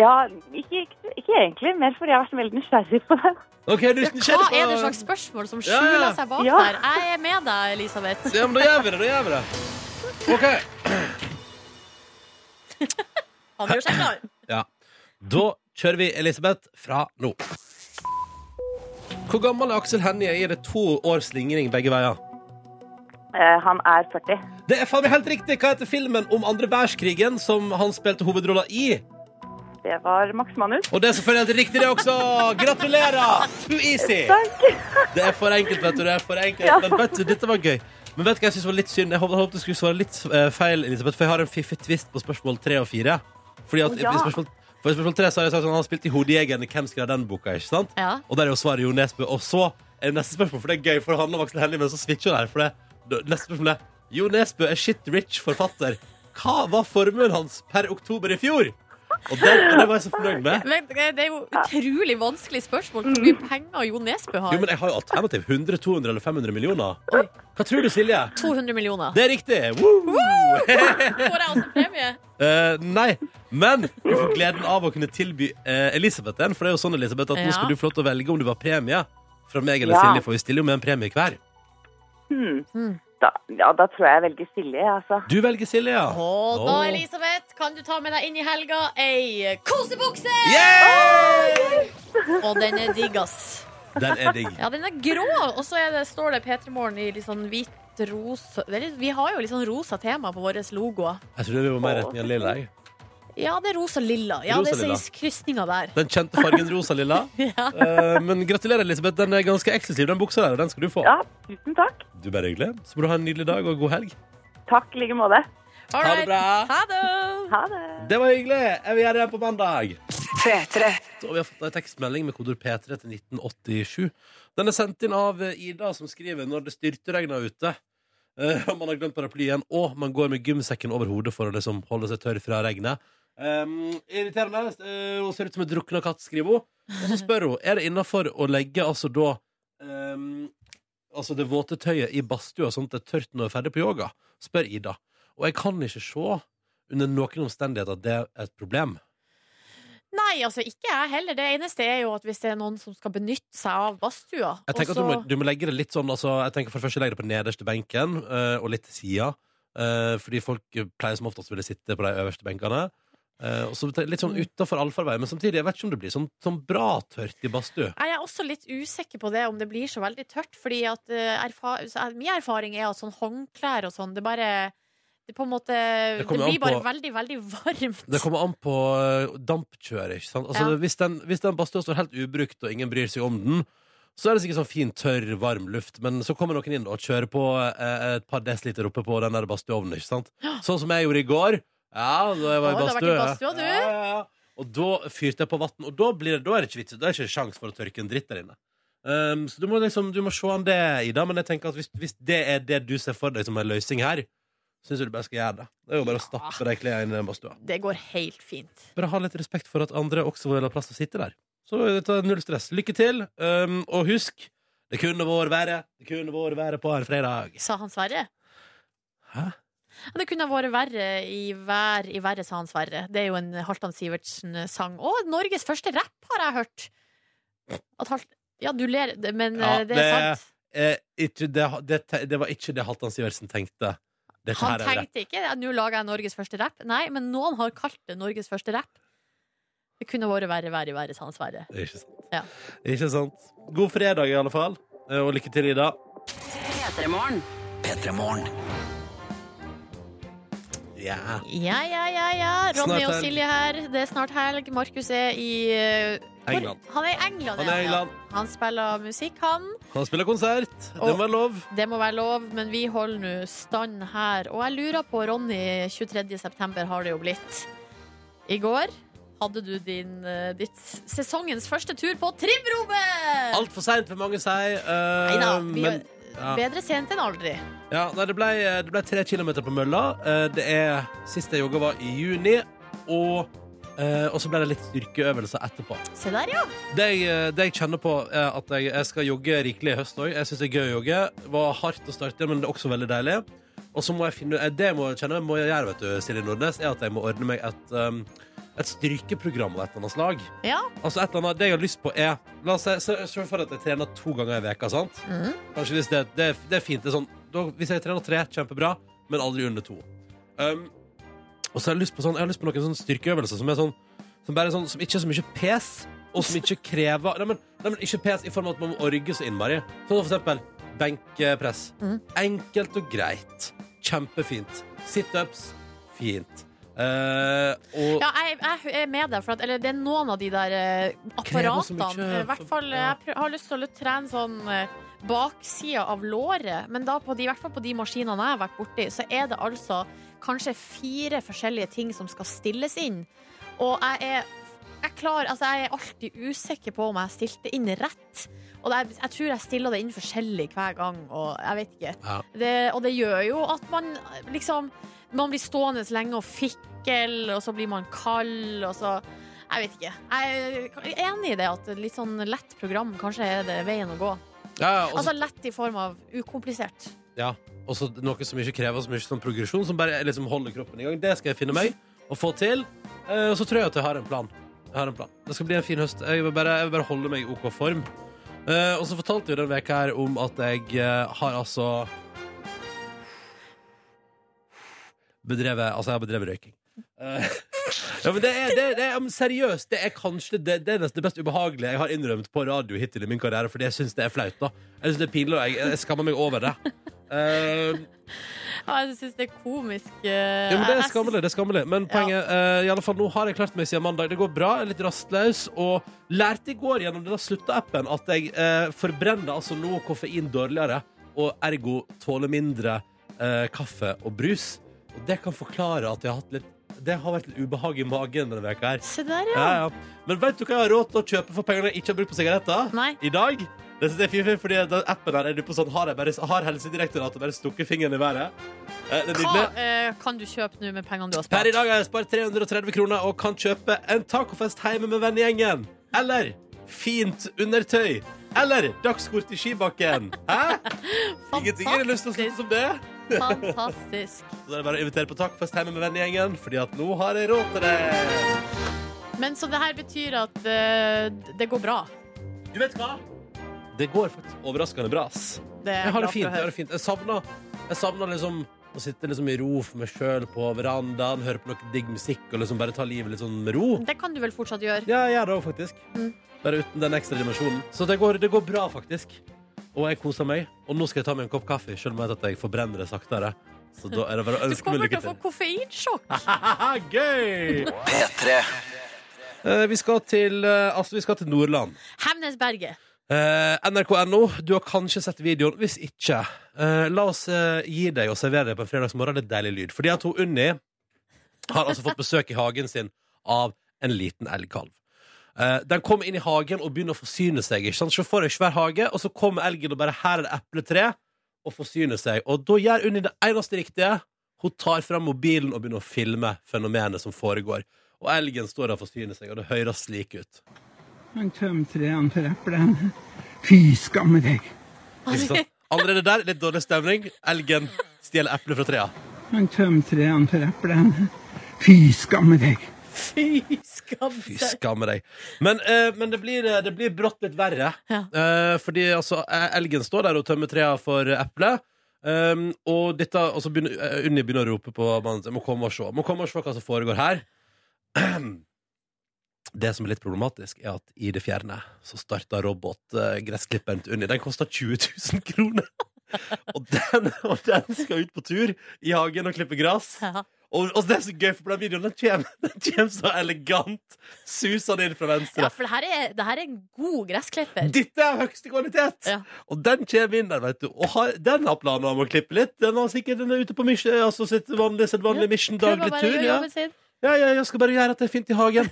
Ja, ikke, ikke, ikke egentlig, mer fordi jeg har vært veldig nysgjerrig på det. Ok, du Ja, hva er det slags spørsmål som Ja, ja. skjuler seg bak Ja. der? Jeg er med deg, Elisabeth. Ja, men da gjør vi det. da gjør vi det OK. Han gjør seg klar. Ja. Da kjører vi Elisabeth fra nå. Hvor gammel er Aksel Hennie? Er det to års slingring begge veier? Eh, Han er 40. Det er faen meg helt riktig! Hva heter filmen om andre verdenskrigen som han spilte hovedrolla i? Det var Max Manus. Og det er selvfølgelig helt riktig, det også! Gratulerer! Too easy! Det er for enkelt, vet du. Det er for enkelt. Men vet du, dette var gøy. Men vet du hva jeg synes var litt synd? Jeg håpet, håpet du skulle svare litt eh, feil, Elisabeth, for jeg har en fiffig twist på spørsmål tre og fire. Fordi at ja. i spørsmål, for i spørsmål tre så har jeg sagt sånn, han spilte i Hodejegerne. Hvem skrev den boka? ikke sant? Ja. Og der er jo svaret Jo Nesbø. Og så er det neste spørsmål, for det er gøy, for det handler om Aksel Hennie, men så switcher det her. For det, det- neste spørsmål er Jo Nesbø er shit rich forfatter. Hva var formuen hans per oktober i fjor? Og det, det var jeg så fornøyd med. Men det er jo utrolig vanskelig spørsmål. Hvor mye penger Jo Nesbø har? Jo, men jeg har jo alternativ. 100, 200 eller 500 millioner. Oi. Hva tror du, Silje? 200 millioner. Det er riktig! Woo! Får jeg også premie? Uh, nei, men du får gleden av å kunne tilby uh, Elisabeth den. For det er jo sånn, Elisabeth, at nå Ja. skal du få lov til å velge om du vil ha premie fra meg eller Ja. Silje, for vi stiller jo med en premie hver. Hmm. Da, ja, da tror jeg jeg velger Silje, altså. Du velger Silje, ja. Og da, Elisabeth, kan du ta med deg inn i helga ei kosebukse! Yeah! Og den er digg, ass. Den er digg. Ja, den er grå, og så er det, står det P3 Morgen i litt sånn hvit rosa det Vi har jo litt sånn rosa tema på våre logoer. Jeg trodde vi var mer retning av lilla. jeg. Ja, det er rosa-lilla. Ja, Rosa-lilla. er krysninga der. Den kjente fargen rosa-lilla. Ja. uh, men gratulerer, Elisabeth. Den er ganske eksklusiv, den buksa der. og Den skal du få. Ja, tusen takk. Du bare hyggelig. Så må du ha en nydelig dag og god helg. Takk i like måte. Ha det bra. Ha det! Ha det. Det var hyggelig. Jeg vil gjøre det på mandag. P3. Så, vi har fått en tekstmelding med kodord P3 til 1987. Den er sendt inn av Ida, som skriver når det styrtregner ute. eh, man har glemt paraplyen, og man går med gymsekken over hodet for å liksom holde seg tørr fra regnet. Um, irriterende. Uh, hun ser ut som en drukna katt, skriver hun. Og så spør hun er det innafor å legge altså da um, Altså det våte tøyet i badstua sånn at det er tørt når jeg er ferdig på yoga. Spør Ida. Og jeg kan ikke se under noen omstendigheter at det er et problem. Nei, altså ikke jeg heller. Det eneste er jo at hvis det er noen som skal benytte seg av badstua Jeg tenker også... at du må, du må legge det litt sånn altså, Jeg tenker for det første legge det på nederste benken uh, Og litt til sida Uh, Fordi folk pleier som oftest ville sitte på de øverste benkene Og så litt sånn utafor utenfor allfarvei Men samtidig, jeg vet ikke om det blir sånn, sånn bra tørt i badstue Jeg er også litt usikker på det, om det blir så veldig tørt. Fordi at eh, erfa er- Min erfaring er at sånn håndklær og sånn, det bare Det på en måte Det, det blir bare på- veldig, veldig varmt. Det kommer an på eh, dampkjøret, ikke sant? Altså, Ja. hvis, den, hvis den badstua står helt ubrukt Og ingen bryr seg om den så er det sikkert sånn fin, tørr, varm luft Men så kommer noen inn og kjører på eh, Et par desiliter oppe på den der badstueovnen? Sånn som jeg gjorde i går Ja, da jeg var Å, i badstue? Ja, ja, ja. Og da fyrte jeg på vann, og da, blir det, da er det ikke vits. Da er det ikke sjans for å tørke en dritt der inne. Um, så du må liksom Du må se an det, Ida. Men jeg tenker at hvis, hvis det er det du ser for deg som en løsning her, syns jeg du bare skal gjøre det. Det er jo bare å stappe de klærne inn i den badstua. Det går helt fint. Bare ha litt respekt for at andre også vil ha plass til å sitte der. Så dette er null stress. Lykke til. Um, og husk, det kunne vært verre. Det kunne vært verre på en fredag. Sa han Sverre? Hæ? Det kunne ha vært verre i vær i verre, sa han Sverre. Det er jo en Halvdan Sivertsen-sang. Og Norges første rapp, har jeg hørt. At Halt... Ja, du ler, men Ja, eh, det er det- sant. Eh, ikke, det, det, det var ikke det Halvdan Sivertsen tenkte. Dette Han her tenkte ikke nå lager jeg Norges første rapp. Nei, men noen har kalt det Norges første rapp. Det kunne vært verre, verre, verre, sa han Sverre. Ikke sant. Ja. Ikke sant. God fredag, i alle fall. Eh, Og lykke til, Ida. Ja. Ja, ja, ja, ja. Ronny og. Silje her. Det er snart helg. Markus er i eh, England. Han er i England, Han er England. Ja. Han spiller musikk, han. Han spiller konsert. Det må være lov. Det må være lov, men vi holder nå stand her. Og jeg lurer på, Ronny, 23. september har det jo blitt. I går hadde du din, eh, ditt sesongens første tur på Trimrommet! Altfor seint, vil mange si. Uh, Neida, vi- men ja. Bedre sent enn aldri. Ja, nei, det, ble, det ble tre kilometer på mølla. Eh, Det er Sist jeg jogga, var i juni. Og Eh, og så ble det litt styrkeøvelser etterpå. Se der, ja. Det jeg, eh, det jeg kjenner på, er at jeg, jeg skal jogge rikelig i høst òg. Jeg syns det er gøy å jogge. Det var hardt å starte, men det er også veldig deilig. Og så må jeg finne eh, Det jeg må kjenne må jeg gjøre, vet du, Silje Nordnes, er at jeg må ordne meg et, um, et styrkeprogram av et eller annet slag. Ja. Altså et eller annet, Det jeg har lyst på, er La oss se, se, for at jeg trener to ganger i veka, sant? Mm. Kanskje hvis det, det, det er fint. Det er sånn, da, hvis jeg trener tre, kjempebra, men aldri under to. Um, og så har jeg lyst på, sånn, jeg har lyst på noen sånne styrkeøvelser som er sånn som, bare er sånn, som ikke er så mye pes, og som ikke krever nei, men, nei, men ikke pes i form av at man må orge så innmari. Sånn for eksempel benkepress. Mm. Enkelt og greit. Kjempefint. Situps. Fint. Eh, og Ja, jeg, jeg er med deg, for at, eller det er noen av de der uh, apparatene I hvert for- fall, ja. Jeg har lyst til å trene sånn uh, baksida av låret, men da på de, i hvert fall på de maskinene jeg har vært borti, så er det altså kanskje fire forskjellige ting som skal stilles inn. Og jeg er, jeg, klar, altså jeg er alltid usikker på om jeg stilte inn rett. Og er, jeg tror jeg stiller det inn forskjellig hver gang, og jeg vet ikke. Ja. Det, og det gjør jo at man liksom Man blir stående så lenge og fikkel, og så blir man kald, og så Jeg vet ikke. Jeg er enig i det at litt sånn lett program kanskje er det veien å gå. ja, også... Altså lett i form av ukomplisert. Ja, og så noe som ikke krever så mye sånn progresjon, som bare liksom holder kroppen i gang. Det skal jeg finne meg og få til. Eh, Og så tror jeg at jeg har en plan. Jeg har en plan. Det skal bli en fin høst. Jeg vil bare, jeg vil bare holde meg i OK form. Eh, og så fortalte jeg den veka her om at jeg eh, har altså Bedrevet Altså, jeg har bedrevet røyking. Eh, ja, men det er, det, det er seriøst. Det er kanskje det, det, er nesten det mest ubehagelige jeg har innrømt på radio hittil i min karriere, fordi jeg syns det er flaut. da Jeg synes det er pinlig, og jeg, jeg skammer meg over det. Eh, Ja, jeg syns det er komisk. eh, ja, men det er skammelig. det er skammelig Men poenget uh, i alle fall, nå har jeg klart meg siden mandag. Det går bra, jeg er litt rastløs. Og lærte i går gjennom denne slutta-appen at jeg uh, forbrenner altså nå koffein dårligere, og ergo tåler mindre uh, kaffe og brus. Og det kan forklare at jeg har hatt litt det har vært litt ubehag i magen denne veka her. Se der, ja. Ja, ja. Men vet du hva jeg har råd til å kjøpe for pengene jeg ikke har brukt på sigaretter? Nei. I dag? Det synes jeg er fint, fordi den appen her er du på sånn Har, jeg bare, har Helsedirektoratet bare stukket fingeren i været? Eh, det er Hva nydelig. eh, kan du kjøpe nå med pengene du har Per i dag har jeg spart 330 kroner og kan kjøpe en tacofest hjemme med vennegjengen. Eller fint undertøy. Eller dagskort i skibakken. Hæ? Ingenting er har lyst til å slutte som det. Fantastisk. Så det er bare å invitere på tacofest hjemme med vennegjengen, fordi at nå har jeg råd til det. Men så det her betyr at eh, det går bra. Du vet hva? Det går faktisk overraskende bra, ass. Det er Jeg har det glad for fint. Jeg, har det fint. jeg savner, jeg savner liksom å sitte liksom i ro for meg sjøl på verandaen, høre på noe digg musikk og liksom bare ta livet litt sånn med ro. Det kan du vel fortsatt gjøre. Ja, jeg gjør det òg, faktisk. Mm. Bare uten den ekstra dimensjonen. Så det går, det går bra, faktisk. Og jeg koser meg. Og nå skal jeg ta meg en kopp kaffe, selv om jeg vet at jeg forbrenner det saktere. Så da er det bare å Du ønske meg kommer lykke til å få til. koffeinsjokk. Gøy! P3. Eh, vi skal til eh, Altså, vi skal til Nordland. Hemnesberget. Eh, NRK.no. Du har kanskje sett videoen. Hvis ikke, uh, la oss uh, gi deg og servere deg på en fredagsmorgen litt deilig lyd. Fordi at hun Unni har altså fått besøk i hagen sin av en liten elgkalv. Den kommer inn i hagen og begynner å forsyne seg. Ikke sant? Så får deg svær hage, og så kommer elgen og bare her er det epletre, og forsyner seg. Og da gjør Unni det eneste riktige. Hun tar fram mobilen og begynner å filme fenomenet som foregår. Og elgen står der og forsyner seg, og det høres slik ut. Han tømmer trærne for eplene. Fy skamme deg. Allerede der, litt dårlig stemning. Elgen stjeler eplet fra trærne. Han tømmer trærne for eplene. Fy skamme deg. Fy skam Fy skamme deg. Men, eh, men det, blir, det blir brått litt verre. Ja. Eh, fordi altså, eh, elgen står der og tømmer trærne for eple. Um, og, dette, og så begynner eh, Unni begynner å rope på mannen sin. Må komme og se. Må komme og se hva som foregår her. Det som er litt problematisk, er at i det fjerne så starta robotgressklipperen til Unni. Den koster 20 000 kroner! og, den, og den skal ut på tur i hagen og klippe gress. Ja. Og, og det er så gøy, for på den videoen den kommer, den kommer så elegant susende inn fra venstre. Ja, for det her er, det her er en god gressklipper. Dette er høyeste kvalitet! Ja. Og den kommer inn der, vet du. Og har, den har planer om å klippe litt. Den har sikkert den er ute på mission, altså sitt vanlige, sitt vanlige mission Prøver daglig tur. Ja. Ja, ja, jeg skal bare gjøre at det er fint i hagen.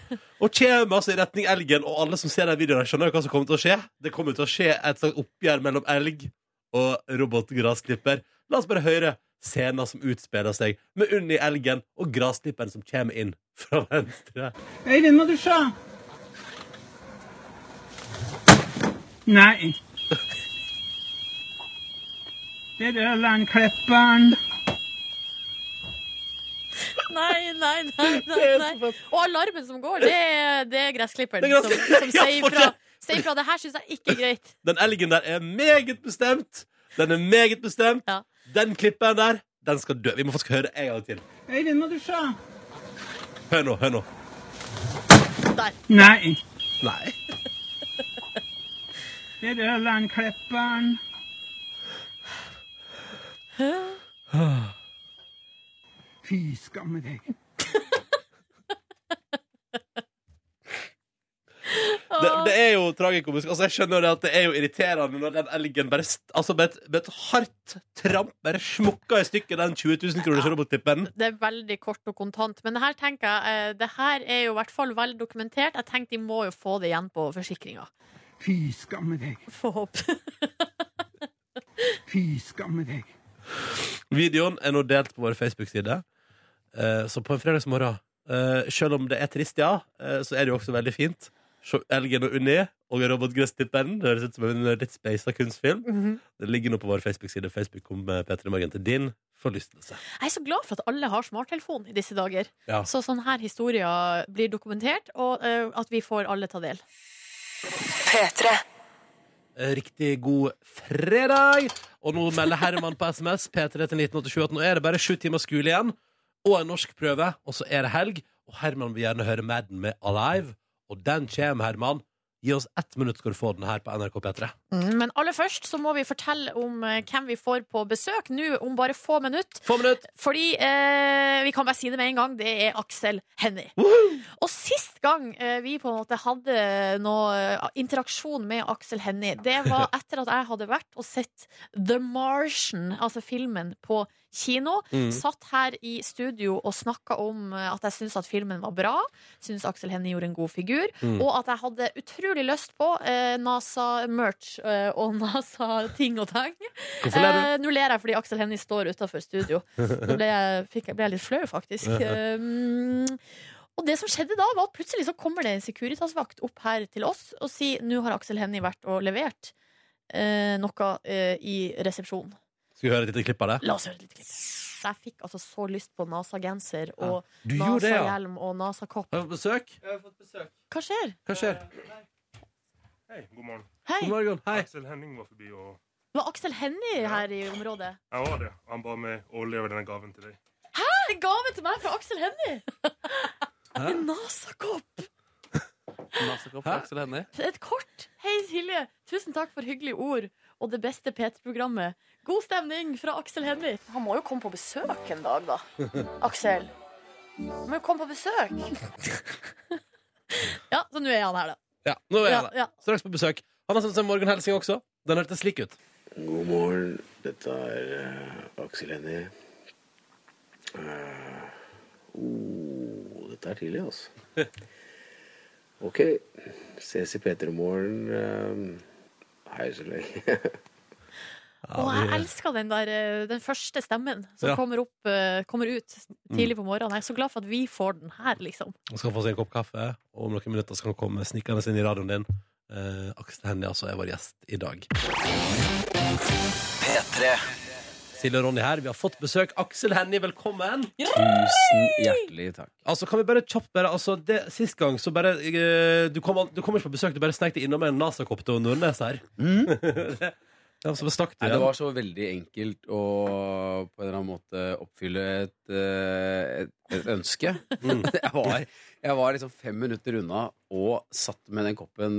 Og kommer altså i retning elgen, og alle som ser den videoen, skjønner hva som kommer til å skje. Det kommer til å skje et slags oppgjør mellom elg og robotgrasklipper. La oss bare høre scenen som utspiller seg med Unni Elgen og grasklipperen som kommer inn fra venstre. Øyvind, må du se. Nei. Det er Ørlandklipperen. Nei, nei, nei. nei, nei. Og alarmen som går, det det er gressklipperen Det er som, som Ja, sier fra. fortsett. ifra. Det her syns jeg ikke er greit. Den elgen der er meget bestemt. Den er meget bestemt. Ja. Den klipperen der, den skal dø. Vi må faktisk høre en gang til. Øyvind, må du se. Hør nå, hør nå. Der. Nei. Nei. Det er Ørlandklipperen. Fy skamme deg. Det, det er jo tragikomisk. Altså, jeg skjønner det at det er jo irriterende når den elgen bare st altså, med, et, med et hardt tramp bare smukker i stykker den 20 000 kroners robottippen. Det er veldig kort og kontant. Men det her tenker jeg eh, Det her er jo i hvert fall vel dokumentert. Jeg tenker de må jo få det igjen på forsikringa. Fy skamme deg. Få håpe. Fy skamme deg. Videoen er nå delt på vår Facebook-side. Eh, så på en fredagsmorgen, uh, selv om det er trist, ja, eh, så er det jo også veldig fint. Se Elgen og Unni og robotgresstipperen. Det høres ut som en litt speisa kunstfilm. Det ligger nå på vår Facebook-side. Facebook kom med P3 Morgen til din forlystelse. Jeg er så glad for at alle har smarttelefon i disse dager. Ja. Så sånne her historier blir dokumentert, og uh, at vi får alle ta del. P3. Eh, Riktig god fredag! Og nå melder Herman på SMS P3 til 1987 at nå er det bare sju timer skole igjen og en norskprøve, og så er det helg. Og Herman vil gjerne høre Madden med Alive. Og den kommer, Herman. Gi oss ett minutt, skal du få den her på NRK P3. Mm, Men aller først så må vi fortelle om eh, hvem vi får på besøk nå om bare få minutter. Få minutt! Fordi eh, vi kan bare si det med en gang, det er Aksel Hennie. Og sist gang eh, vi på en måte hadde noe eh, interaksjon med Aksel Hennie, det var etter at jeg hadde vært og sett The Martian, altså filmen, på kino. Mm. Satt her i studio og snakka om eh, at jeg syntes at filmen var bra. Syns Aksel Hennie gjorde en god figur. Mm. Og at jeg hadde utrolig lyst på eh, NASA-merch eh, og NASA-ting og tang. Hvorfor ler du? Eh, Nå ler jeg fordi Aksel Hennie står utafor studio. Nå ble jeg, fikk, ble jeg litt flau, faktisk. Um, og det som skjedde da, var at plutselig så kommer det en Securitas-vakt opp her til oss og sier nå har Aksel Hennie vært og levert eh, noe eh, i resepsjonen. Skal vi høre et lite klipp av det? La oss høre et lite klipp. Så jeg fikk altså så lyst på NASA-genser og Du gjorde det, ja. NASA-hjelm og NASA-kopp. Har du fått besøk? Hva skjer? Hva skjer? Hei, god morgen. Hei, God morgen. Hei. Aksel Henning var forbi, og var Aksel Hennie her i området? jeg var det. Han ba meg overleve denne gaven til deg. En gave til meg fra Aksel Hennie! En NASA-kopp! Massekopp fra Aksel Hennie. Et kort. Hei, Silje. Tusen takk for hyggelige ord og det beste P3-programmet. God stemning fra Aksel Hennie. Han må jo komme på besøk en dag, da. Aksel. Han må jo komme på besøk. ja, så nå er han her, da. Ja, nå er Ja, her. der. ja. Straks på besøk. Han har sendt seg Morgen morgenhelsing også. Den hørtes slik ut. God morgen. Dette er uh, Aksel Hennie. Uh, oh, dette er tidlig, altså. Ok. Ses i P3 Morgen. eh, hei så lenge. Og jeg elsker den der eh, Den første stemmen som Ja. kommer, opp, eh, kommer ut tidlig på morgenen. Jeg er så glad for at vi får den her, liksom. Han skal få seg en kopp kaffe, og om noen minutter skal han komme snikende inn i radioen din. Eh, Aksel Hennie altså er vår gjest i dag. P3. Silje og Ronny her. Vi har fått besøk. Aksel Hennie, velkommen. Tusen hjertelig takk. Altså, kan vi bare kjapt bare altså, det, Sist gang så bare eh, du, kom, du kom ikke på besøk, du bare snek deg innom en NASA-kopp til Nordnes her. det, ja, så stakk du Nei, det igjen. var så veldig enkelt å på en eller annen måte oppfylle et, eh, et, et ønske. Mm. Jeg, var, jeg var liksom fem minutter unna og satt med den koppen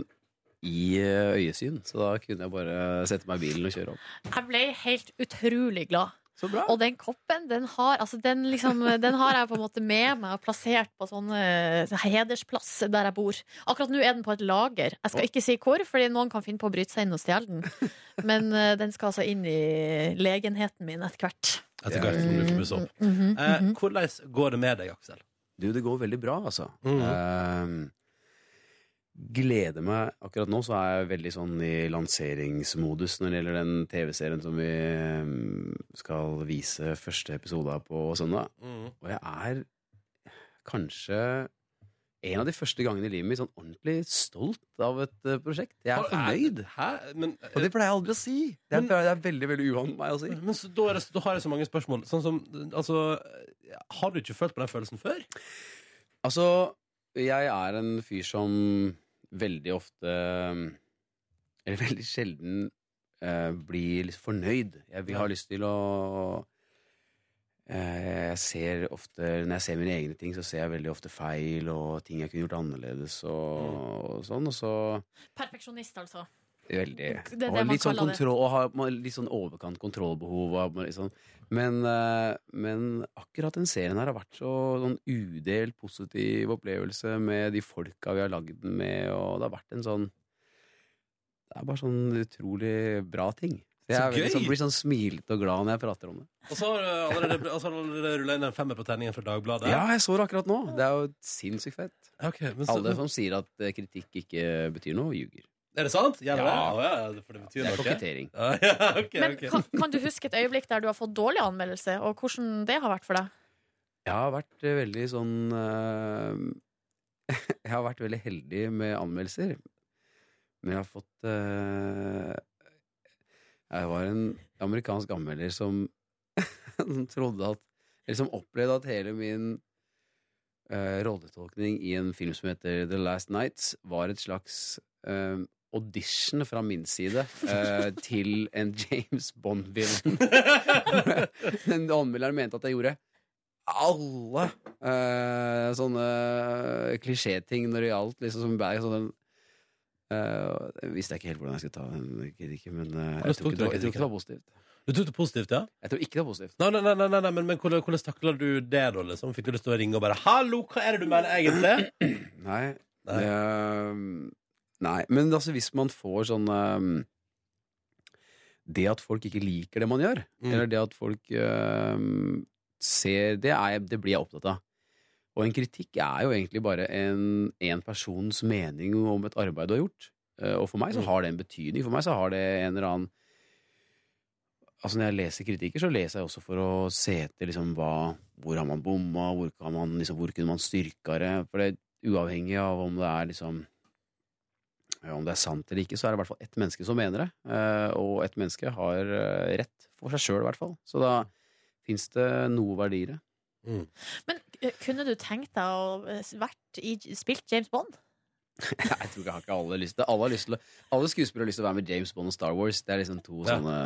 i eh, øyesyn. Så da kunne jeg bare sette meg i bilen og kjøre opp. Jeg ble helt utrolig glad. Så bra. Og den koppen, den har, altså den liksom, den har jeg på en måte med meg og plassert på sånn eh, hedersplass der jeg bor. Akkurat nå er den på et lager. Jeg skal ikke si hvor, fordi noen kan finne på å bryte seg inn og stjele den. Men eh, den skal altså inn i legenheten min etter hvert. Etter hvert som du får pusse opp. Mhm, Eh, mhm. hvordan går det med deg, Aksel? Du, det går veldig bra, altså. Mhm. Gleder meg Akkurat nå så er jeg veldig sånn i lanseringsmodus når det gjelder den TV-serien som vi mm, skal vise første episode av på søndag. Mm. Og jeg er kanskje en av de første gangene i livet mitt sånn ordentlig stolt av et eh, prosjekt. Jeg er fornøyd. Hæ? Men, Og det pleier jeg aldri å si. Det er, det er veldig veldig uvant meg å si. men så, da, er det, da har jeg så mange spørsmål. Sånn som, altså, har du ikke følt på den følelsen før? Altså, jeg er en fyr som veldig ofte Eller veldig sjelden eh, blir litt fornøyd. Jeg vil ha lyst til å eh, Jeg ser ofte Når jeg ser mine egne ting, så ser jeg veldig ofte feil og ting jeg kunne gjort annerledes og, og sånn. Og så Perfeksjonist, altså. Veldig. Det er det og man litt sånn kontroll, og har litt sånn overkant kontrollbehov. og sånn. men, eh, men akkurat den serien her har vært så sånn udelt positiv opplevelse med de folka vi har lagd den med, og det har vært en sånn Det er bare sånn utrolig bra ting. Så jeg Så veldig sånn, blir sånn smilete og glad når jeg prater om det. Og så har du allerede, og så har du allerede rullet inn en femmer på tenningen fra Dagbladet. Ja, jeg så det akkurat nå. Det er jo sinnssykt fett. Okay, men så, Alle som sier at eh, kritikk ikke betyr noe, ljuger. Er det sant? Det? Ja. Å, ja, for det betyr Det er noe. kokettering. Ja, ja, ok, Men ok. kan, kan du huske et øyeblikk der du har fått dårlig anmeldelse, og hvordan det har vært for deg? Jeg har vært eh, veldig sånn eh, Jeg har vært veldig heldig med anmeldelser. Men jeg har fått eh, Jeg var en amerikansk anmelder som, som trodde at Eller som opplevde at hele min eh, rolletolkning i en film som heter The Last Nights, var et slags eh, audition fra min side eh, til en James Bond-villain. Den anmelderen mente at jeg gjorde alle eh, sånne klisjéting når det gjaldt liksom som bag. Sånn, eh, jeg visste ikke helt hvordan jeg skulle ta den kritikken, men eh, jeg, tror ikke, jeg ikke det var positivt. Du tok det positivt, ja? Jeg tror ikke det var positivt. Nei, nei, nei, nei, nei, nei men, men hvordan, hvordan takla du det, da? liksom? Fikk du lyst til å ringe og bare 'Hallo, hva er det du mener egentlig?' Nei. Nei. Det, nei. Men altså, hvis man får sånn um, Det at folk ikke liker det man gjør, Mm. eller det at folk um, ser det, er, det blir jeg opptatt av. Og en kritikk er jo egentlig bare en, en persons mening om et arbeid du har gjort. Eh, Og for meg så Mm. har det en betydning. For meg så har det en eller annen Altså Når jeg leser kritikker, så leser jeg også for å se etter liksom hva Hvor har man bomma, hvor, kan man, liksom, hvor kunne man styrka det? For det er uavhengig av om det er liksom Om det er sant eller ikke, så er det i hvert fall ett menneske som mener det. Eh, og ett menneske har eh, rett for seg sjøl, i hvert fall. Så da fins det noe verdi i det. Men eh, kunne du tenkt deg å eh, vært i, spilt James Bond? Jeg tror ikke, har ikke alle lyst til Alle, har lyst til, å- alle skuespillere har lyst til å være med James Bond og Star Wars. Det er liksom to Ja. sånne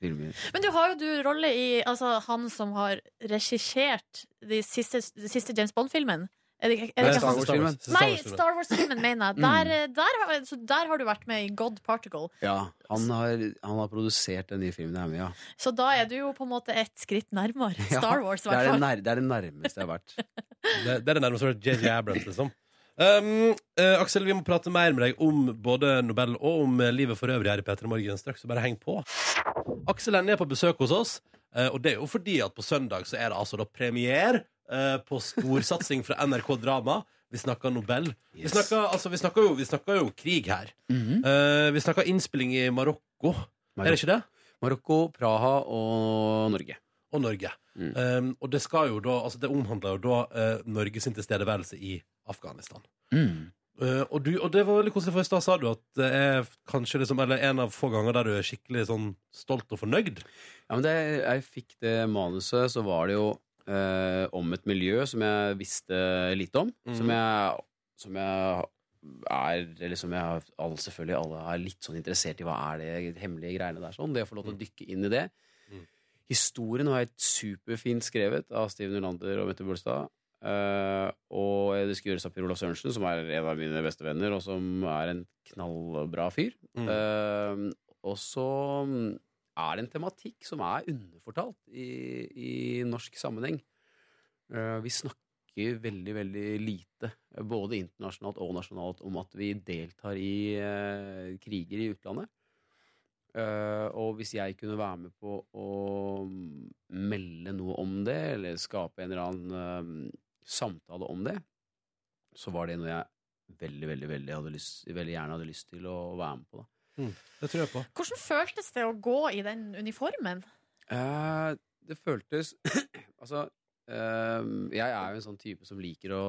filmer. Men du har jo du rolle i altså, han som har regissert de siste, de siste James Bond-filmen. Er det, er det Nei, ikke Star? Wars-filmen. Nei, Star Wars-filmen, mener jeg. Der, Mm. eh, der, har- så der har du vært med i God Particle. Ja, han har, han har produsert den nye filmen jeg er med i, ja. Så da er du jo på en måte ett skritt nærmere Star Wars, i det, er hvert det, fall. nær, det er det nærmeste jeg har vært. Det, det er det nærmeste JJ Abrams, liksom. Um, eh, Aksel, vi må prate mer med deg om både Nobel og om eh, livet for øvrig her i P3 Morgen straks, så bare heng på. Aksel Hennie er på besøk hos oss, eh, og det er jo fordi at på søndag så er det altså da premiere på storsatsing fra NRK Drama. Vi snakker Nobel. Vi, Yes. snakker, altså, vi, snakker jo, vi snakker jo krig her. Eh, vi snakker innspilling i Marokko. Er det ikke det? Marokko, Praha og Norge. Og Norge. Mm. Um, og det skal jo da, altså det omhandler jo da uh, Norge sin tilstedeværelse i Afghanistan. Mm. Uh, og, du, og det var veldig koselig, for i stad sa du at det er kanskje liksom, eller en av få ganger der du er skikkelig sånn stolt og fornøyd. Ja, men da jeg fikk det manuset, så var det jo eh, om et miljø som jeg visste lite om. Mm. Som jeg som jeg er Eller som jeg alle, selvfølgelig alle er litt sånn interessert i hva er det hemmelige greiene der. sånn Det å få lov til å dykke inn i det. Mm. Historien var helt superfint skrevet av Steven Ulander og Mette Bolstad. Uh, og det skulle gjøres av Per Olav Sørensen, som er en av mine beste venner, og som er en knallbra fyr. Mm. Uh, og så er det en tematikk som er underfortalt i, i norsk sammenheng. Eh, vi snakker veldig, veldig lite, både internasjonalt og nasjonalt, om at vi deltar i eh, kriger i utlandet. Eh, og hvis jeg kunne være med på å melde noe om det, eller skape en eller annen samtale om det, så var det noe jeg veldig, veldig, veldig, lyst, veldig gjerne hadde lyst til å være med på. Da. Det tror jeg på. Hvordan føltes det å gå i den uniformen? Eh, det føltes Altså, eh, jeg er jo en sånn type som liker å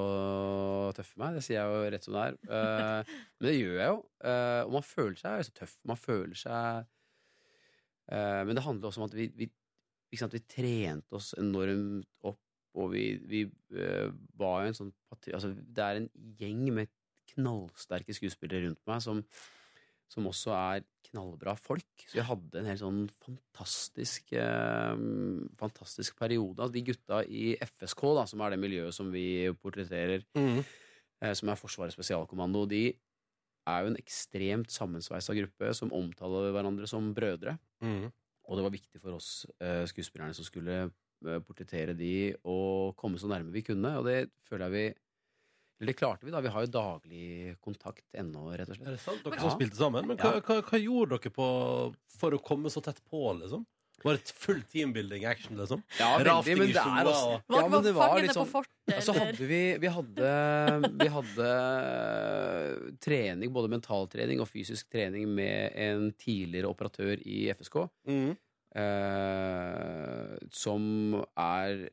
tøffe meg. Det sier jeg jo rett som det er. Eh, men det gjør jeg jo. Eh, og man føler seg så tøff. Man føler seg eh, Men det handler også om at vi, vi, ikke sant, vi trente oss enormt opp, og vi, vi eh, var jo en sånn patri... Altså, det er en gjeng med knallsterke skuespillere rundt meg som som også er knallbra folk. Så vi hadde en helt sånn fantastisk eh, fantastisk periode. De gutta i FSK, da, som er det miljøet som vi portretterer, eh, som er Forsvarets spesialkommando, de er jo en ekstremt sammensveisa gruppe som omtaler hverandre som brødre. Og det var viktig for oss eh, skuespillerne som skulle eh, portrettere de, å komme så nærme vi kunne, og det føler jeg vi eller det klarte vi, da. Vi har jo daglig kontakt ennå, rett og slett. Er det sant? Dere Ja. som spilte sammen? Men hva, Ja. hva, hva gjorde dere på for å komme så tett på, liksom? Var det full teambuilding action, liksom? Ja, veldig, men det er Sjoa altså og- ja, men det var liksom... litt sånn hadde vi Vi hadde, vi hadde eh, trening, både mentaltrening og fysisk trening, med en tidligere operatør i FSK. Mm. eh, som er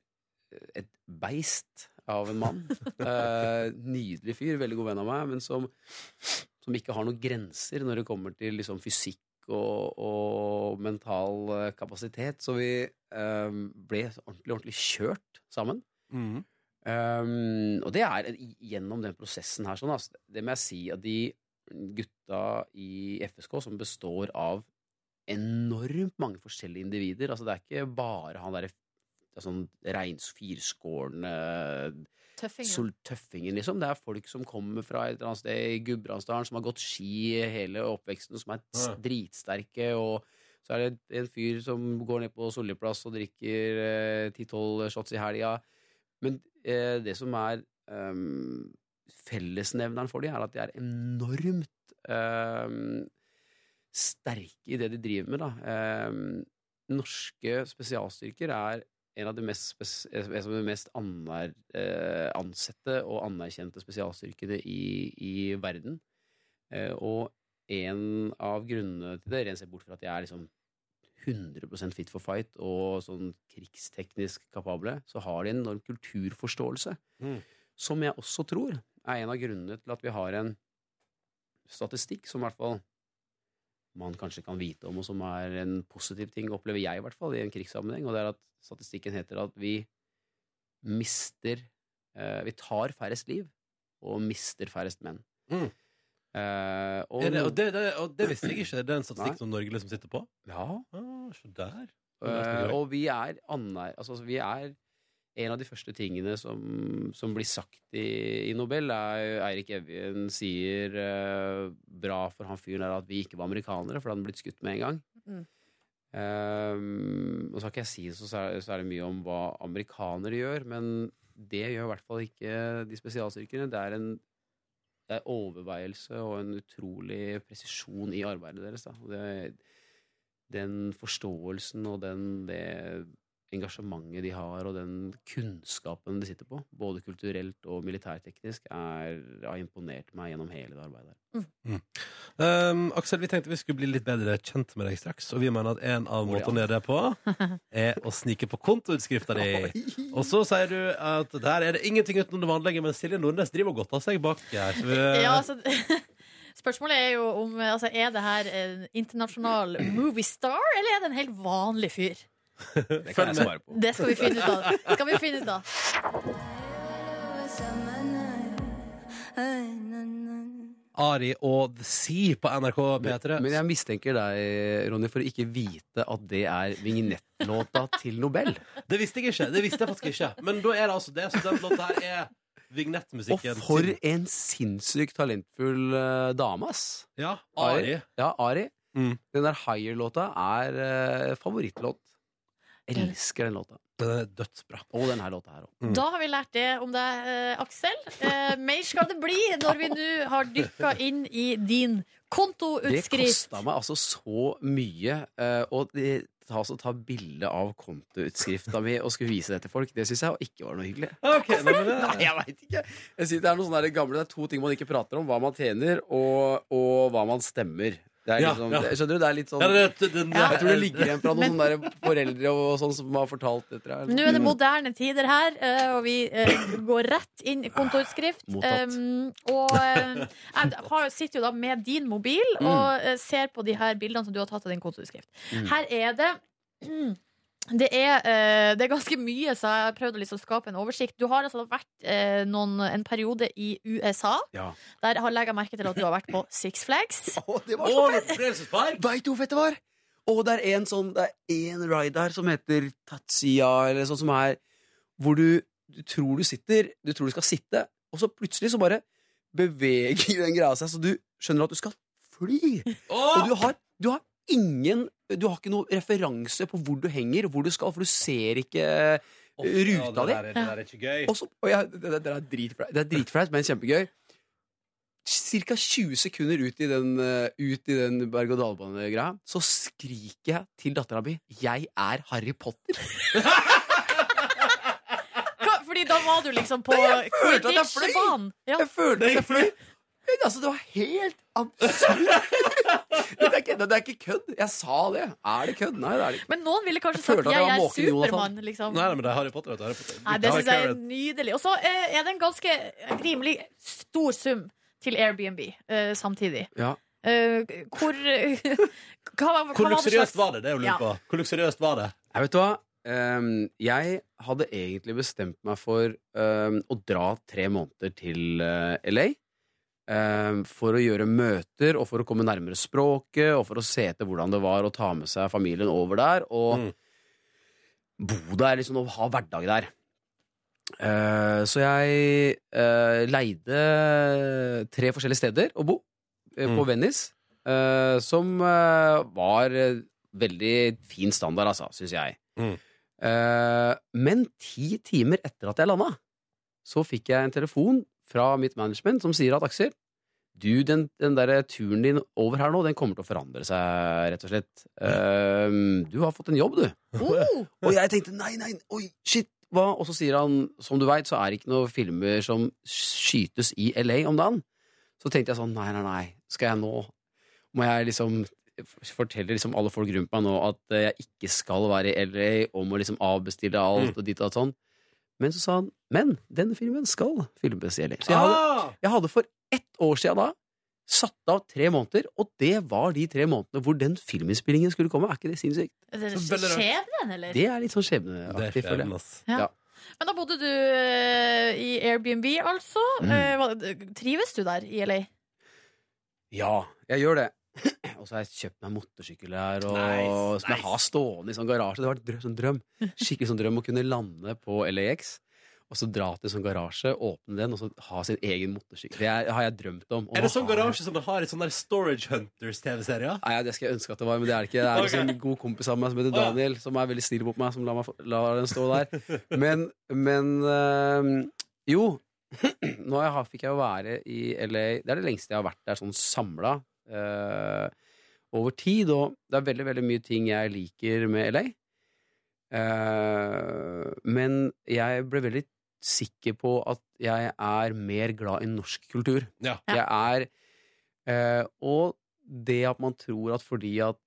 et beist av en mann. Eh, nydelig fyr, veldig god venn av meg, men som, som ikke har noen grenser når det kommer til liksom, fysikk og, og mental eh, kapasitet. Så vi eh, ble ordentlig, ordentlig kjørt sammen. Mm. Um, og det er gjennom den prosessen her sånn, altså, Det må jeg si at de gutta i FSK, som består av enormt mange forskjellige individer Altså det er ikke bare han derre sånn reins firskårne Tøffingen. tøffingen, liksom. Det er folk som kommer fra et eller annet sted i Gudbrandsdalen, som har gått ski hele oppveksten, som er Ja. dritsterke. Og så er det en fyr som går ned på Solliplass og drikker ti-tolv shots i helga. Men eh, det som er eh, fellesnevneren for dem, er at de er enormt ehm, sterke i det de driver med. Da. Ehm, norske spesialstyrker er en av de mest, av de mest aner, eh, ansette og anerkjente spesialstyrkene i, i verden. Eh, og en av grunnene til det, rent sett bort fra at de er liksom 100% fit for fight og sånn krigsteknisk kapable, så har de en enorm kulturforståelse. Mm. Som jeg også tror er en av grunnene til at vi har en statistikk som i hvert fall man kanskje kan vite om, og som er en positiv ting, opplever jeg i hvert fall, i en krigssammenheng, og det er at statistikken heter at vi mister eh, Vi tar færrest liv og mister færrest menn. Mm. Eh, og, det, og, det, det, og det visste jeg ikke. Det er en statistikk Nei. som Norge liksom sitter på? ja, Ah, så der. Eh, og vi er altså, vi er en av de første tingene som, som blir sagt i, i Nobel, er Eirik Evjen sier eh, bra for han fyren der at vi ikke var amerikanere, for da hadde han blitt skutt med en gang. Mm. Um, og så har ikke jeg si så særlig så er det mye om hva amerikanere gjør, men det gjør i hvert fall ikke de spesialstyrkene. Det er en det er overveielse og en utrolig presisjon i arbeidet deres. Da. Det, den forståelsen og den, det engasjementet de har, og den kunnskapen de sitter på, både kulturelt og militærteknisk, er, har imponert meg gjennom hele det arbeidet. Um, Aksel, vi tenkte vi skulle bli litt bedre kjent med deg straks, og vi mener at en av måtene å gjøre det på, er å snike på kontoutskrifta di. Og så sier du at der er det ingenting utenom det vanlige, men Silje Nordnes driver og godter seg bak her. Så vi, Ja, altså, spørsmålet er jo om altså, Er det her en internasjonal movie star, eller er det en helt vanlig fyr? Det kan jeg svare på. Det skal vi finne ut av. Skal vi finne ut av. Ari og The Sea på NRK P3. Men jeg mistenker deg, Ronny, for å ikke vite at det er vignettlåta til Nobel. Det visste jeg ikke. Det visste jeg faktisk ikke. Men da er det altså det. Så den låta her er Og vignettmusikken. for til- en sinnssykt talentfull eh, dame, ass. Ja, Ari. Ja, Ari. Mm. Den der Higher-låta er uh, favorittlåt. Elsker den låta. Den er dødsbra. Og denne her låta her òg. Mm. Da har vi lært det om deg, eh, Aksel. Eh, mer skal det bli når vi nå har dykka inn i din kontoutskrift. Det kosta meg altså så mye. eh, og det, ta, altså, ta bilde av kontoutskrifta mi og skulle vise det til folk. Det syns jeg ikke var noe hyggelig. Okay, nei, men det- Nei, jeg veit ikke. Jeg synes det er noe sånn der gamle, det er to ting man ikke prater om. Hva man tjener, og, og hva man stemmer. Det er Ja, liksom, ja. det, skjønner du? Det er litt sånn Ja, det- det- den- Jeg tror det ligger igjen fra Men- noen sånne foreldre og sånn som har fortalt dette. her. Nå er det moderne tider her, eh, og vi eh, går rett inn i kontoutskrift. Mottatt. Um, og eh, jeg sitter jo da med din mobil og eh, ser på de her bildene som du har tatt av din kontoutskrift. Mm. Her er det det er, eh, det er ganske mye, så jeg har prøvd å liksom skape en oversikt. Du har altså vært eh, noen, en periode i USA. Ja. Der har legger jeg merke til at du har vært på Six Flags. Å, det var så oh, fett! Veit du hvor fett det var? Og det er en sånn Det er en ride der som heter Tatsia, eller sånn som er Hvor du, du tror du sitter, du tror du skal sitte, og så plutselig så bare beveger den greia seg, så du skjønner at du skal fly. Og du har, du har ingen Du har ikke noen referanse på hvor du henger, hvor du skal, for du ser ikke Off, ruta det di. Det der er ikke gøy. Og så, og jeg, det, det, det er dritflaut, det er dritflaut, men kjempegøy. Cirka 20 sekunder ut i den, eh, ut i den berg-og-dal-bane-greia, så skriker jeg til dattera mi 'Jeg er Harry Potter'. Fordi da var du liksom på. Quidditch-banen. Jeg følte at jeg fløy. Altså, det var helt absurd. Det er, ikke, det er ikke kødd. Jeg sa det. Er det kødd? Nei, det er det ikke. Men noen ville kanskje Jeg sagt følte at 'jeg jeg var er Jonathan. Supermann'. Liksom. Nei, nei, men det er Harry Potter. Vet du, Harry Potter. Nei, det synes syns jeg er nydelig. Og så eh, er det en ganske rimelig stor sum til Airbnb eh, samtidig. Ja. Eh, hvor hva, hva Hvor var det luksuriøst slags- var det? Det er jo lurt på. Hvor luksuriøst var det? Jeg vet du hva? Ehm, jeg hadde egentlig bestemt meg for ehm, å dra tre måneder til eh, LA. Ehm, for å gjøre møter og for å komme nærmere språket og for å se etter hvordan det var å ta med seg familien over der og Mm. bo der liksom, og ha hverdag der. Eh, så jeg eh, leide tre forskjellige steder å bo eh, på Mm. Venice, eh, som var veldig fin standard, altså, syns jeg. Mm. Eh, men ti timer etter at jeg landa, så fikk jeg en telefon fra mitt management som sier at Aksel, du, den, den der turen din over her nå, den kommer til å forandre seg, rett og slett. Eh, du har fått en jobb, du. Oh, Og jeg tenkte nei, nei, oi, shit, hva? Og så sier han, som du veit, så er det ikke noen filmer som skytes i LA om dagen. Så tenkte jeg sånn, nei, nei, nei, skal jeg nå Må jeg liksom fortelle liksom alle folk rundt meg nå at jeg ikke skal være i LA, og må liksom avbestille alt og ditt og datt sånn. Men så sa han, men denne filmen skal filmes i LA. Så jeg hadde, Ah! jeg hadde for ett år siden da satt av tre måneder, og det var de tre månedene hvor den filminnspillingen skulle komme. Er ikke det sinnssykt? det er skjebnen, eller? Det er litt sånn skjebneaktig, føler skjebnen, jeg. Ja. Ja. Men da bodde du eh, i Airbnb, altså. Mm. Eh, trives du der i LA? Ja, jeg gjør det. Og så har jeg kjøpt meg motorsykkel her, og, Nice, som jeg har stående i sånn garasje. Det var en sånn drøm. Skikkelig sånn drøm å kunne lande på LAX, og så dra til en sånn garasje, åpne den, og så ha sin egen motorsykkel. Det har jeg drømt om. Er det sånn garasje som det har i sånne der Storage Hunters-TV-serier? Nei, det skulle jeg ønske at det var, men det er det ikke. Det er Ok. liksom en god kompis av meg som heter Daniel, som er veldig snill mot meg, som lar, meg, lar den stå der. Men, men øh, jo. Nå jeg, fikk jeg jo være i LA Det er det lengste jeg har vært der sånn samla over tid. Og det er veldig, veldig mye ting jeg liker med LA. Uh, men jeg ble veldig sikker på at jeg er mer glad i norsk kultur. Ja. Jeg er uh, Og det at man tror at fordi at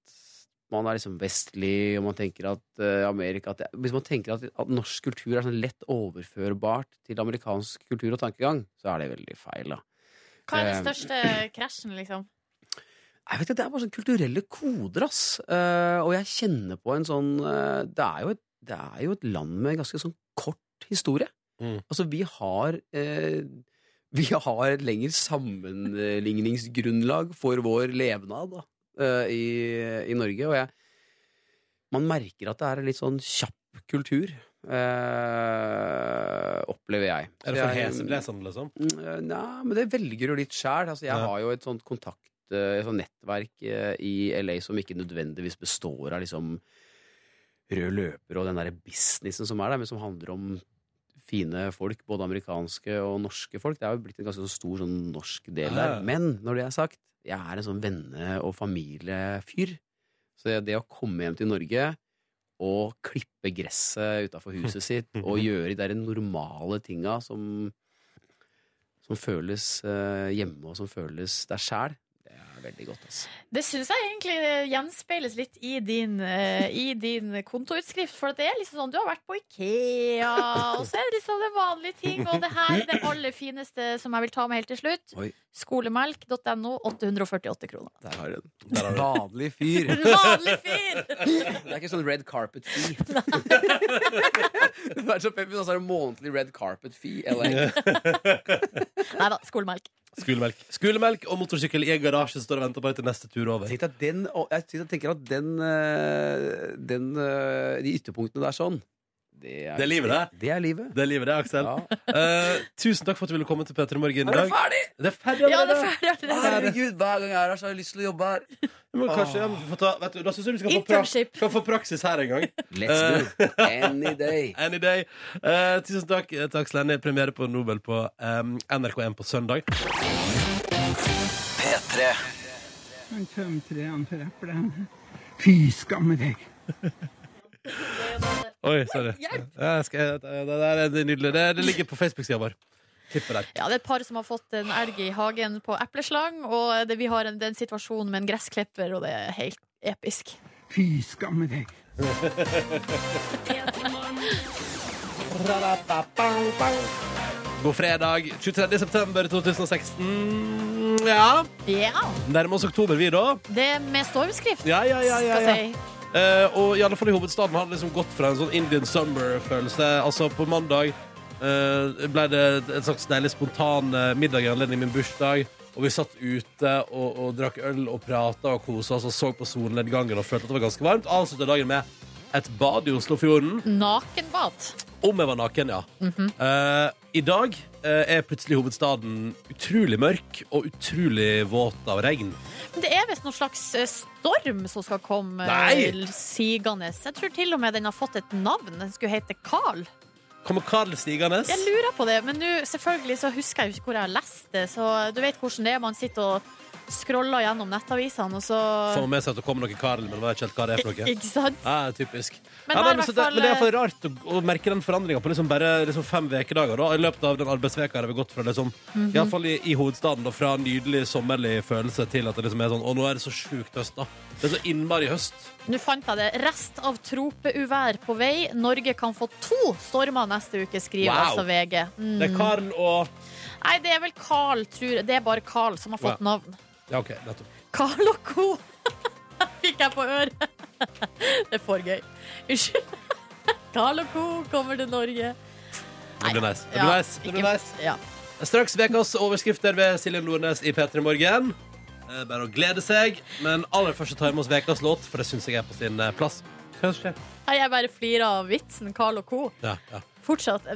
man er liksom vestlig, og man tenker at uh, Amerika at det, Hvis man tenker at, at norsk kultur er sånn lett overførbart til amerikansk kultur og tankegang, så er det veldig feil, da. Hva er den Eh, største krasjen, liksom? Jeg vet ikke, Det er bare sånn kulturelle koder, ass. Uh, og jeg kjenner på en sånn uh, det, er jo et, det er jo et land med en ganske sånn kort historie. Mm. Altså, vi har uh, Vi har et lengre sammenligningsgrunnlag for vår levnad da, i, i Norge. Og jeg Man merker at det er en litt sånn kjapp kultur. Uh, opplever jeg. Så Er det for heseblesende, liksom? Mm, Nei, men det velger du litt sjæl. Altså, jeg Ja. har jo et sånt kontakt et sånt nettverk eh, i LA som ikke nødvendigvis består av liksom rød løper og den derre businessen som er der, men som handler om fine folk, både amerikanske og norske folk. Det er jo blitt en ganske stor sånn norsk del der. Men når det er sagt, jeg er en sånn venne- og familiefyr. Så det å komme hjem til Norge og klippe gresset utafor huset sitt og gjøre de der normale tinga som, som føles eh, hjemme, og som føles deg sjæl. Det er veldig godt, altså. Det syns jeg egentlig gjenspeiles litt i din, eh, i din kontoutskrift. For det er liksom sånn, du har vært på Ikea, og så er det liksom det vanlige ting. Og det her er det aller fineste som jeg vil ta med helt til slutt. Oi. Skolemelk.no, 848 kroner. Der har du den. Der har du. Vanlig fyr. Vanlig fyr! Det er ikke sånn red carpet fee. det er så peppy, og så er det månedlig red carpet fee. Eller? Nei da, skolemelk. Skolemelk. Skolemelk og motorsykkel i en garasje står og venter på deg til neste tur over. Tenk at den, jeg tenker at den, eh, den eh, De ytterpunktene der sånn Det er, Det er livet, det. Det er livet. Det er livet, det, Aksel. Ja. Uh, tusen takk for at du ville komme til P3 Morgen i Er det ferdig? Det er ferdig Ja, det er ferdig allerede. Herregud, hver gang jeg er her, så har jeg lyst til å jobbe her. Men kanskje, ja, vi får ta, vet du, da syns jeg du skal få, pra skal få praksis her en gang. Let's go. Any day. Any day. Uh, tusen takk til Aksel Hennie. Premiere på Nobel på um, NRK1 på søndag. P3. Han tømte det, han for eplene. Fy skamme deg. Oi, sorry. Ja, jeg skal, det, det er nydelig. Det, det ligger på Facebook-sida vår. Tipper der. Ja, det er et par som har fått en elg i hagen på epleslang, og det, vi har en, den situasjonen med en gressklipper, og det er helt episk. Fy skamme deg. God fredag, 23. september 2016. Ja, Ja, nærmer oss oktober, vi, da. det er med stormskrift, Ja, ja, ja, ja, skal ja. jeg si. Eh, og i alle fall i hovedstaden har det liksom gått fra en sånn Indian summer-følelse. Altså, på mandag eh, ble det en slags deilig spontan eh, middag i anledning min bursdag. Og vi satt ute og, og drakk øl og prata og kosa oss og så på solnedgangen og følte at det var ganske varmt. Avslutta dagen med et bad i Oslofjorden. Nakenbad. Om jeg var naken, ja. Eh, I dag eh, er plutselig hovedstaden utrolig mørk og utrolig våt av regn. Men det er visst noen slags eh, storm som skal komme Nei! eh, sigende. Jeg tror til og med den har fått et navn. Den skulle hete Carl. Kommer Carl stigende? Jeg lurer på det, men nå selvfølgelig så husker jeg jo ikke hvor jeg har lest det. Så du vet hvordan det er. Man sitter og scroller gjennom nettavisene, og så Får med seg at det kommer noe Karl, men vet ikke helt hva det er for noe. Ikke sant? Ja, typisk. Men ja, men, men, fall, men det er for rart å, å merke den forandringa på liksom bare liksom fem ukedager. I løpet av den arbeidsveka har vi gått fra liksom, Mhm. i, hvert fall i, i hovedstaden da, fra nydelig sommerlig følelse til at det liksom er sånn Å, nå er det så sjukt høst, da. Det er så innmari høst. Nå fant jeg det. Rest av tropeuvær på vei. Norge kan få to stormer neste uke, skriver Wow. altså VG. Mm. Det er Karl og Nei, det er vel Carl, tror jeg. Det er bare Carl som har fått Ja. navn. Ja, OK, nettopp. Carl og co. Fikk jeg på øret. Det er for gøy. Unnskyld. Carl og co. kommer til Norge. Det blir nice. Det blir nice. Det blir nice. Ja. Straks ukas overskrifter ved Silje Nordnes i P3 Morgen. Bare å glede seg. Men aller først tar vi med oss ukas låt, for det syns jeg er på sin eh, plass. Hva skjer? Nei, Jeg bare flirer av vitsen Carl og co. Ja, ja. Fortsatt.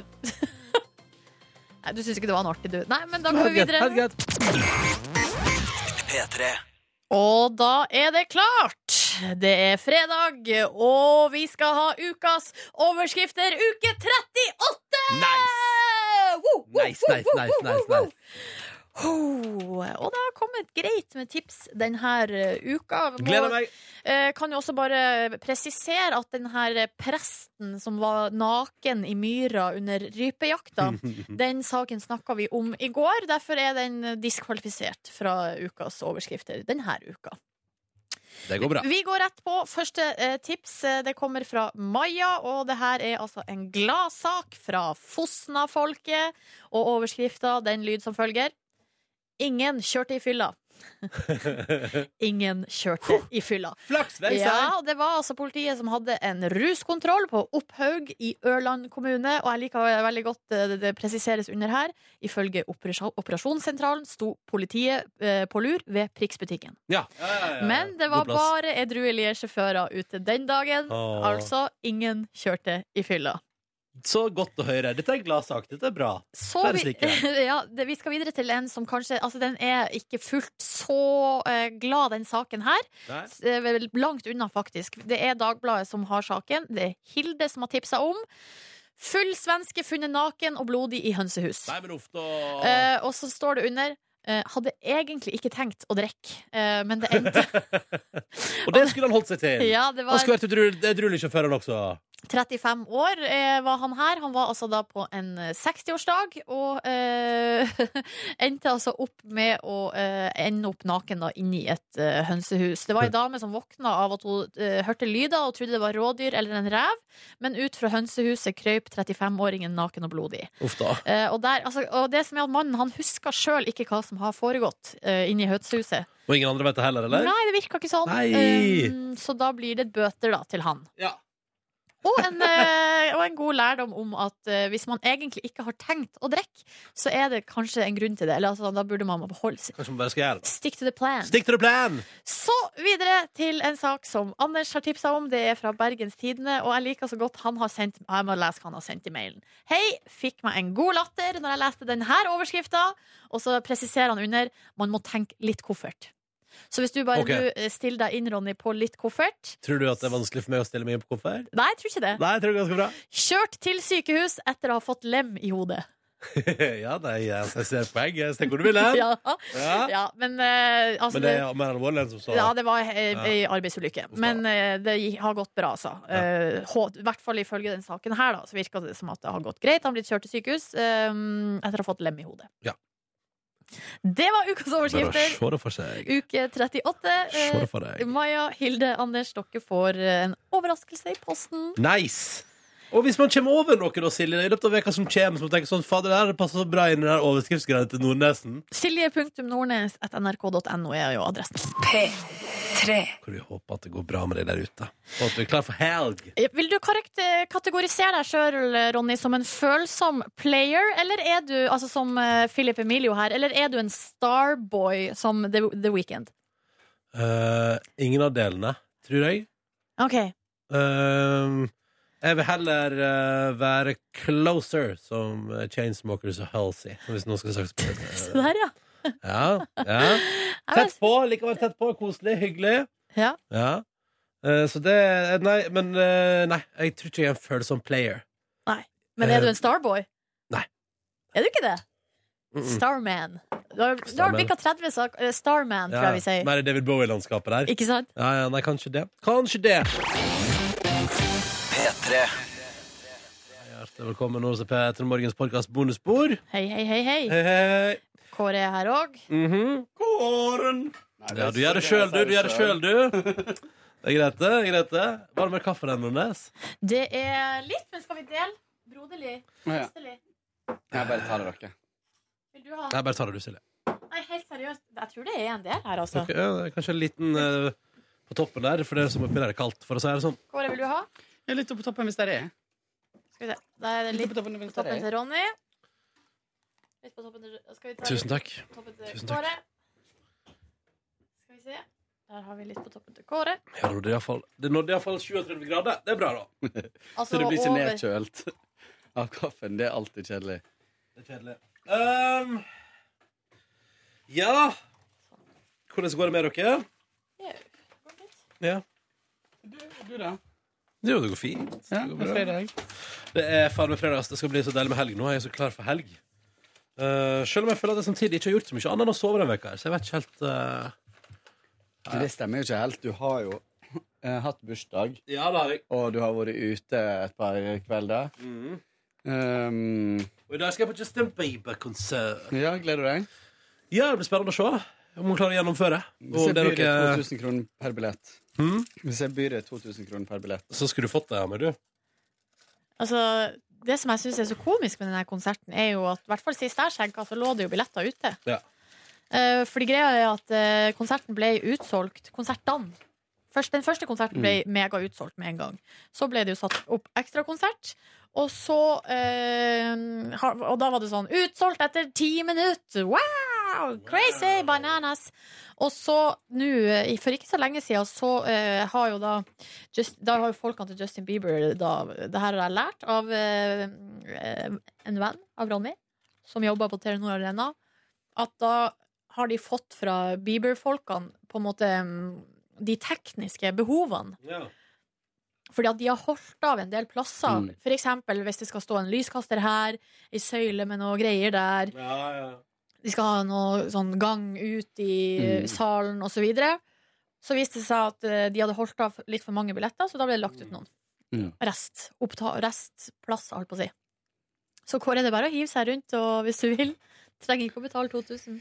Nei, du syns ikke det var noe artig, du. Nei, men da går vi videre. Greit. P3. Og da er det klart. Det er fredag, og vi skal ha ukas overskrifter uke 38! Nice! Woo, woo, Nice, nice, nice, nice, nice. Oh, og det har kommet greit med tips denne uka. Må- Gleder meg. Eh, kan jo også bare presisere at denne presten som var naken i myra under rypejakta, den saken snakka vi om i går. Derfor er den diskvalifisert fra ukas overskrifter denne uka. Det går bra. Vi går rett på første eh, tips. Eh, Det kommer fra Maja, og det her er altså en gladsak fra Fosna-folket. Og overskrifta den lyd som følger. Ingen kjørte i fylla. Ingen kjørte i fylla. Flaks, vel. Ja, det var altså politiet som hadde en ruskontroll på Opphaug i Ørland kommune. Og jeg liker veldig godt eh, det, det presiseres under her. Ifølge operasjon- operasjonssentralen sto politiet eh, på lur ved Prix-butikken. Ja. Ja, ja, ja, ja. Men det var bare edruelige sjåfører ute den dagen. Åh. Altså ingen kjørte i fylla. Så godt å høre. Dette er en gladsak. Dette er bra. Så Flere vi, ja, det, vi skal videre til en som kanskje Altså, den er ikke fullt så uh, glad, den saken her. Nei. Langt unna, faktisk. Det er Dagbladet som har saken. Det er Hilde som har tipsa om. Full svenske funnet naken og blodig i hønsehus. Nei, men da. Eh, og så står det under eh, hadde egentlig ikke tenkt å drikke, eh, men det endte Og det skulle han holdt seg til. Ja, det Han skulle vært edruelig-sjåfør, han også. 35 år eh, var han her. Han var altså da på en eh, 60-årsdag, og eh, endte altså opp med å eh, ende opp naken da inni et eh, hønsehus. Det var ei dame som våkna av at hun eh, hørte lyder og trodde det var rådyr eller en rev, men ut fra hønsehuset krøyp 35-åringen naken og blodig. Eh, og, der, altså, og det som er at mannen han husker sjøl ikke hva som har foregått eh, inni hønsehuset. Og ingen andre vet det heller, eller? Nei, det virka ikke sånn. Um, så da blir det bøter da til han. Ja. Og en, eh, og en god lærdom om at eh, hvis man egentlig ikke har tenkt å drikke, så er det kanskje en grunn til det. Eller altså, da burde man beholde seg. Kanskje man bare skal gjøre det. Stick to the plan. Stick to the plan! Så videre til en sak som Anders har tipsa om. Det er fra Bergens Tidende, og jeg liker så godt han har sendt Jeg må lese hva han har sendt i mailen. Hei, fikk meg en god latter når jeg leste denne overskrifta, og så presiserer han under man må tenke litt koffert. Så hvis du bare Ok. du, eh, stiller deg inn, Ronny, på litt koffert Tror du at det er vanskelig for meg å stille meg inn på koffert? Nei, jeg tror ikke det. Nei, jeg tror det er ganske bra. Kjørt til sykehus etter å ha fått lem i hodet. ja, nei, altså, jeg ser poeng. Jeg ser hvor du vil hen. Ja, Ja. ja men eh, altså, Men det er mer alvorlig enn som så. Ja, det var ei Ja. ei arbeidsulykke. Men eh, det har gått bra, altså. Eh, hå- I hvert fall ifølge den saken her, da, så virka det som at det har gått greit. Han har blitt kjørt til sykehus eh, etter å ha fått lem i hodet. Ja. Det var ukas overskrifter. Uke 38. Eh. Maja, Hilde, Anders, dere får eh, en overraskelse i posten. Nice! Og hvis man kommer over noe da, Silje, i løpet av veka som kommer, som tenker sånn, fader, det her passer så bra inn i den overskriftsgreia til Nordnesen, Silje.nordnes.nrk.no er jo adressen. P3. hvor vi håper at det går bra med deg der ute. Og at du er klar for helg. Eh, Vil du korrekt eh, kategorisere deg sjøl, Ronny, som en følsom player, eller er du, altså som eh, Philip Emilio her, eller er du en starboy som The, The Weekend? Uh, ingen av delene, tror jeg. OK. Ehm, jeg vil heller uh, være closer som eh, Chainsmokers og Halsey. Hvis noen skal sagt Se der, ja. Ja, ja. Tett på, likevel tett på. Koselig, hyggelig. Ja. Ja. Uh, så det Nei, men uh, Nei, jeg tror ikke jeg er en følsom player. Men er du en starboy? Nei. Er du ikke det? Mm -mm. Starman. Du har, du har bikka 30, saker. Starman, tror jeg vi sier. Mer David Bowie-landskapet der. Ikke sant? Ja, ja, nei, kanskje det. Kanskje det. P3. Hjertelig velkommen nå til Peter Morgens podkast bonusbord. Hei, hei, hei, hei. Hei, hei. Kåre er her òg. Mhm. Kåren. Ja, du gjør det sjøl, du. Du gjør det sjøl, du. Det er greit, det. er greit det Var det mer kaffe enn Det er litt, men skal vi dele? Broderlig? Ja. Jeg bare tar det, dere. Vil du ha Nei, bare tar det, du, Silje. Nei, helt seriøst. Jeg tror det er en del her, altså. Okay, ja, det er kanskje en liten uh, på toppen der, for det er som oppi der er kaldt, for å si det sånn. Kåre, vil du ha? Er litt oppe på toppen hvis det er. Skal vi se. Da er det Litt litt på toppen hvis på det toppen til Ronny. Litt på toppen til Skal vi ta Tusen litt takk. på toppen til Tusen takk. Kåre? Skal vi se. Der har vi litt på toppen til Kåre. Ja, det nådde iallfall- Det nådde iallfall 37 grader. Det er bra, da. Altså, Så det blir ikke over- nedkjølt av kaffen. Det er alltid kjedelig. Det er kjedelig. Ehm, ja Hvordan går det med dere? Ja. Du, du da? Jo, det går fint. Det går bra. fredag. Det er faen meg fredag. ass. Det skal bli så deilig med helg. Nå er jeg så klar for helg. Eh, selv om jeg føler at jeg samtidig ikke har gjort så mye annet enn å sove denne veka her. Så jeg vet ikke helt eh, Men det stemmer jo ikke helt. Du har jo eh, hatt bursdag, Ja, det har jeg. og du har vært ute et par kvelder. Um, Og i dag skal jeg på Justin Bieber-konsert. ja, gleder du deg? Ja, det blir spennende å se om hun klarer å gjennomføre. Og det er byr noe 2000 kroner per billett Mhm. Hvis jeg byr deg 2000 kroner per billett Så skulle du fått det av meg, du. Altså, det som jeg syns er så komisk med denne konserten, er jo at i hvert fall sist jeg skjenka, så lå det jo billetter ute. Ja. Uh, fordi greia er at uh, konserten ble utsolgt. Konsertene. Først, den første konserten ble mega utsolgt med en gang. Så ble det jo satt opp ekstrakonsert. Og så uh, Og da var det sånn Utsolgt etter ti minutter! Wow! Crazy bananas! Og så nå, eh, for ikke så lenge siden, så uh, har jo da Just, da har jo folkene til Justin Bieber da, Det her har jeg lært av eh, en venn av Ronny, som jobber på Telenor Arena. At da har de fått fra Bieber-folkene på en måte mm, de tekniske behovene. Ja. Fordi at de har holdt av en del plasser. Mm. For eksempel hvis det skal stå en lyskaster her, ei søyle med noe greier der. Ja, ja. De skal ha noe sånn gang ut i Mm. salen og så videre. Så viste det seg at eh, de hadde holdt av litt for mange billetter, så da ble det lagt ut noen. Mm. Rest. Oppta restplass, holdt på å si. Så er det bare å hive seg rundt, og hvis du vil. Trenger ikke å betale 2000.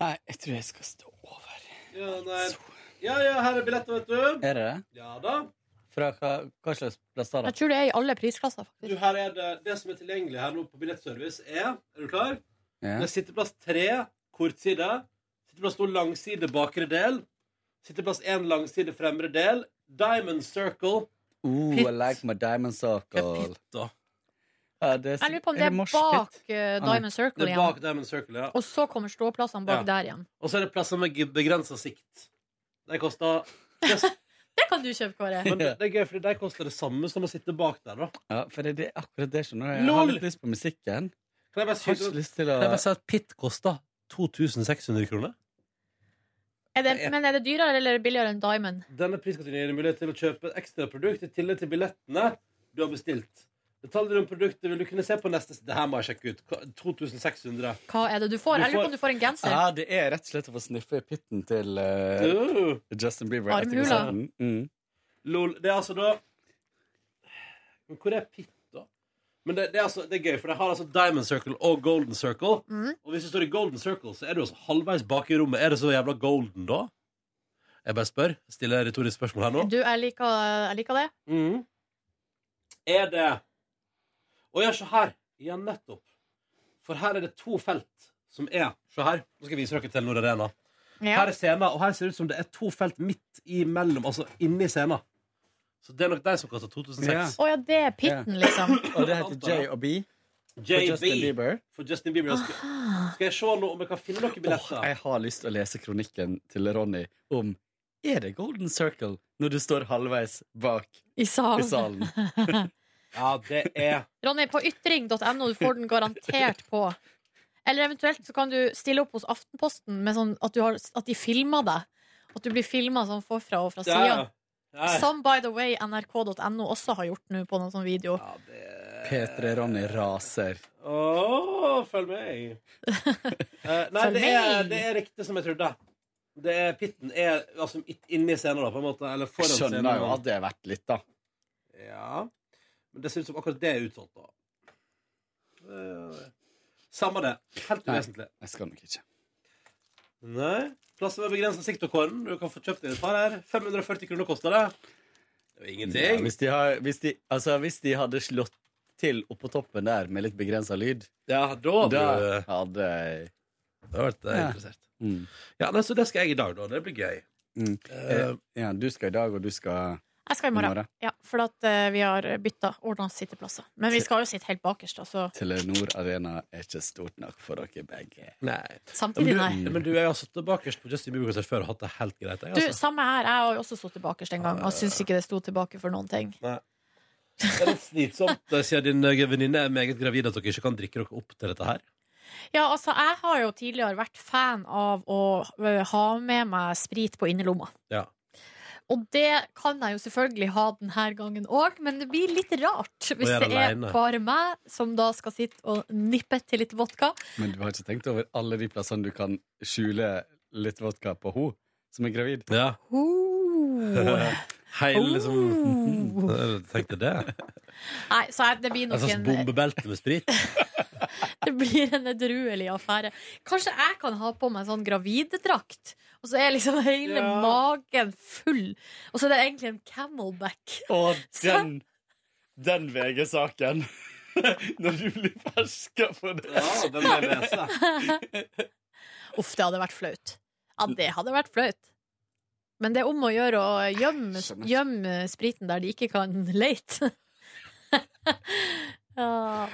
Nei, jeg tror jeg skal stå over. Ja, nei. ja, ja, her er billetter, vet du. Er det det? Ja da. Fra hva, hva slags plass da? Jeg tror det er i alle prisklasser, Du, faktisk. her er det, det som er tilgjengelig her nå på billettservice, er Er du klar? Ja. Det er sitteplass tre, kortside. Sitteplass to, langside, bakre del. Sitteplass én, langside, fremre del. Diamond Circle. Ooh, Pit. I like my diamond circle. Hva. Ja, det er, Jeg lurer på om det er mosh bak pit? eh. Diamond Circle Det er bak. Diamond Circle, ja. Og så kommer ståplassene bak Ja. der igjen. Og så er det plasser med begrensa sikt. De koster Det kan du kjøpe, Kåre. Men det, det er gøy, fordi de koster det samme som å sitte bak der, da. Ja, for det er akkurat det, skjønner du. Jeg har litt lyst på musikken. Kan jeg bare, Har si, ikke lyst til å kan jeg bare si at Pit koster 2600 kroner? Er det, men er det dyrere eller billigere enn Diamond? Denne priskategorien gir deg mulighet til å kjøpe et ekstra produkt i tillegg til billettene du har bestilt. Detaljer om produktet vil du kunne se på neste Det her må jeg sjekke ut. Hva- 2600. Hva er det du får? Du Jeg lurer på om du får en genser. Ja, det er rett og slett å få sniffe i pitten til eh, Uh, Justin Bieber. etter Armhula. konserten. Mm. lol. Det er altså da Men hvor er Pit, da? Men det, det, er altså, det er gøy, for de har altså Diamond Circle og Golden Circle. Mm. Og hvis du står i Golden Circle, så er du altså halvveis bak i rommet. Er det så jævla golden da? Jeg bare spør. Stiller retorisk spørsmål her nå. Du, jeg liker, jeg liker det. Mm. Er det Å ja, se her. Ja, nettopp. For her er det to felt som er Se her. Nå skal jeg vise dere Telenor Arena. Ja. Her er scenen, og her ser det ut som det er to felt midt imellom, altså inni scenen. Så det er nok de som koster 2006. Å ja, det er pitten, liksom. Og det heter J og B for Justin JB Bieber. for Justin Bieber. Skal, skal jeg se om jeg kan finne noen Åh, Oh, jeg har lyst til å lese kronikken til Ronny om Er det Golden Circle når du står halvveis bak I i salen. salen? Ja, det er Ronny, på ytring.no, du får den garantert på. Eller eventuelt så kan du stille opp hos Aftenposten med sånn at, du har, at de filmer deg. At du blir filma sånn forfra og fra Ja, sida. ja. Ja, Som by the way nrk.no også har gjort nå på noen sånn video. ja, det P3 Ronny raser. Åh, følg med. uh, nei, Følg det er, det er riktig som jeg trodde. Det er, pitten er altså inni scenen, da, på en måte. Eller Jeg foran scenen. skjønner jo at det er verdt litt, da. Ja. Men det ser ut som akkurat det er utsolgt, da. Uh, Samme det. Helt Nei. uvesentlig. Jeg skal nok ikke. Nei. Plasser med begrensa siktokåren. Du kan få kjøpt deg et par her. 540 kroner koster det. Det er jo Ja, ingenting. hvis, de har, hvis, de, altså, hvis de hadde slått til oppå toppen der med litt begrensa lyd, Ja, da da hadde du hadde jeg da hadde vært Ja. interessert. mm. Ja, nei, Så det skal jeg i dag, da. Det blir gøy. Mm. Uh, Ja, du skal i dag, og du skal Jeg skal i i morgen. Ja, for at uh, vi har bytta ordna sitteplasser. Men vi skal jo sitte helt bakerst, Altså. Telenor Arena er ikke stort nok for dere begge. nei. samtidig, nei. Men du, men du, jeg har sittet bakerst på Justin Bieber-konsert før og hatt det helt greit. Jeg, Du, altså. samme her. Jeg har også sittet bakerst en gang og syns ikke det sto tilbake for noen ting. Nei. Det er litt slitsomt eh, siden din eh, venninne er meget gravid at dere ikke kan drikke dere opp til dette her. Ja, altså, jeg har jo tidligere vært fan av å ha med meg sprit på innerlomma. Ja. Og det kan jeg jo selvfølgelig ha denne gangen òg, men det blir litt rart hvis det er alene. bare meg som da skal sitte og nippe til litt vodka. Men du har ikke tenkt over alle de plassene du kan skjule litt vodka på ho som er gravid? Ja. Uh. Hele liksom. Tenkte det. Nei, så det blir En nok slags en, bombebelte med sprit. det blir en edruelig affære. Kanskje jeg kan ha på meg sånn graviddrakt, og så er liksom hele Ja. magen full, og så er det egentlig en camelback. Og den, den VG-saken! Når du blir ferska på det. Ja, den vil jeg lese. Uff, det hadde vært flaut. Ja, det hadde vært flaut. Men det er om å gjøre å gjemme, gjemme spriten der de ikke kan leite. ja,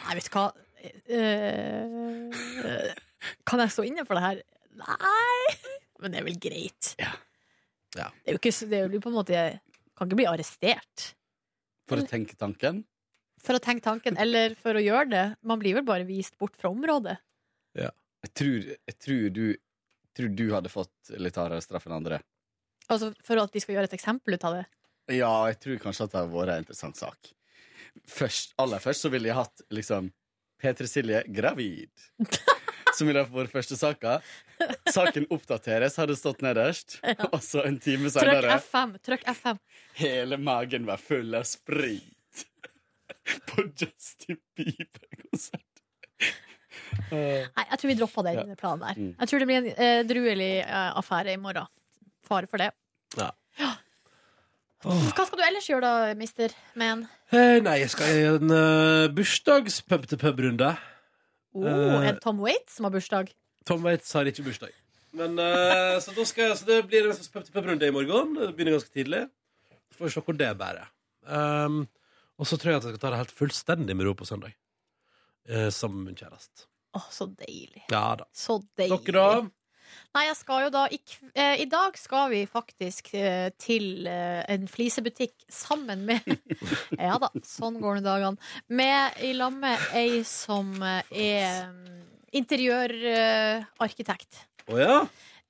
nei, vet hva Eh, Kan jeg stå inne for det her? Nei! Men det er vel greit. Ja. Ja. Det er jo ikke det er jo på en måte Kan ikke bli arrestert For å tenke tanken. for å tenke tanken, eller for å gjøre det. Man blir vel bare vist bort fra området. Jeg tror, jeg tror, du, tror du hadde fått litt hardere straff enn andre. Altså For at de skal gjøre et eksempel ut av det. Ja, jeg tror kanskje at det har vært en interessant sak. Først, aller først så ville jeg hatt liksom P3 Silje gravid. som ville vært første saka. Saken oppdateres, hadde stått nederst. Og så en time Trykk senere F5. Trykk F5. Hele magen var full av sprit. På Justin Bieber-konsert. Nei, jeg tror vi dropper den Ja. planen der. Mm. Jeg tror det blir en eh, druelig eh, affære i morgen. Fare for det. Ja. Hva skal du ellers gjøre da, mister Man? Hey, nei, jeg skal i en uh, bursdags-pub-til-pub-runde. Oh, uh, en Tom Waits som har bursdag? Tom Waits har ikke bursdag. Men, uh, så, skal så det blir en pub-til-pub-runde i morgen. Det begynner ganske tidlig. Så får vi se hvor det bærer. Um, og så tror jeg at jeg skal ta det helt fullstendig med ro på søndag. Uh, sammen med min kjæreste. Å, så deilig. Ja da. Så deilig. Dere da? Nei, jeg skal jo da I, eh, i dag skal vi faktisk eh, til eh, en flisebutikk sammen med Ja da, sånn går nå dagene. Med i lag med ei som eh, er mm, interiørarkitekt. Å ja?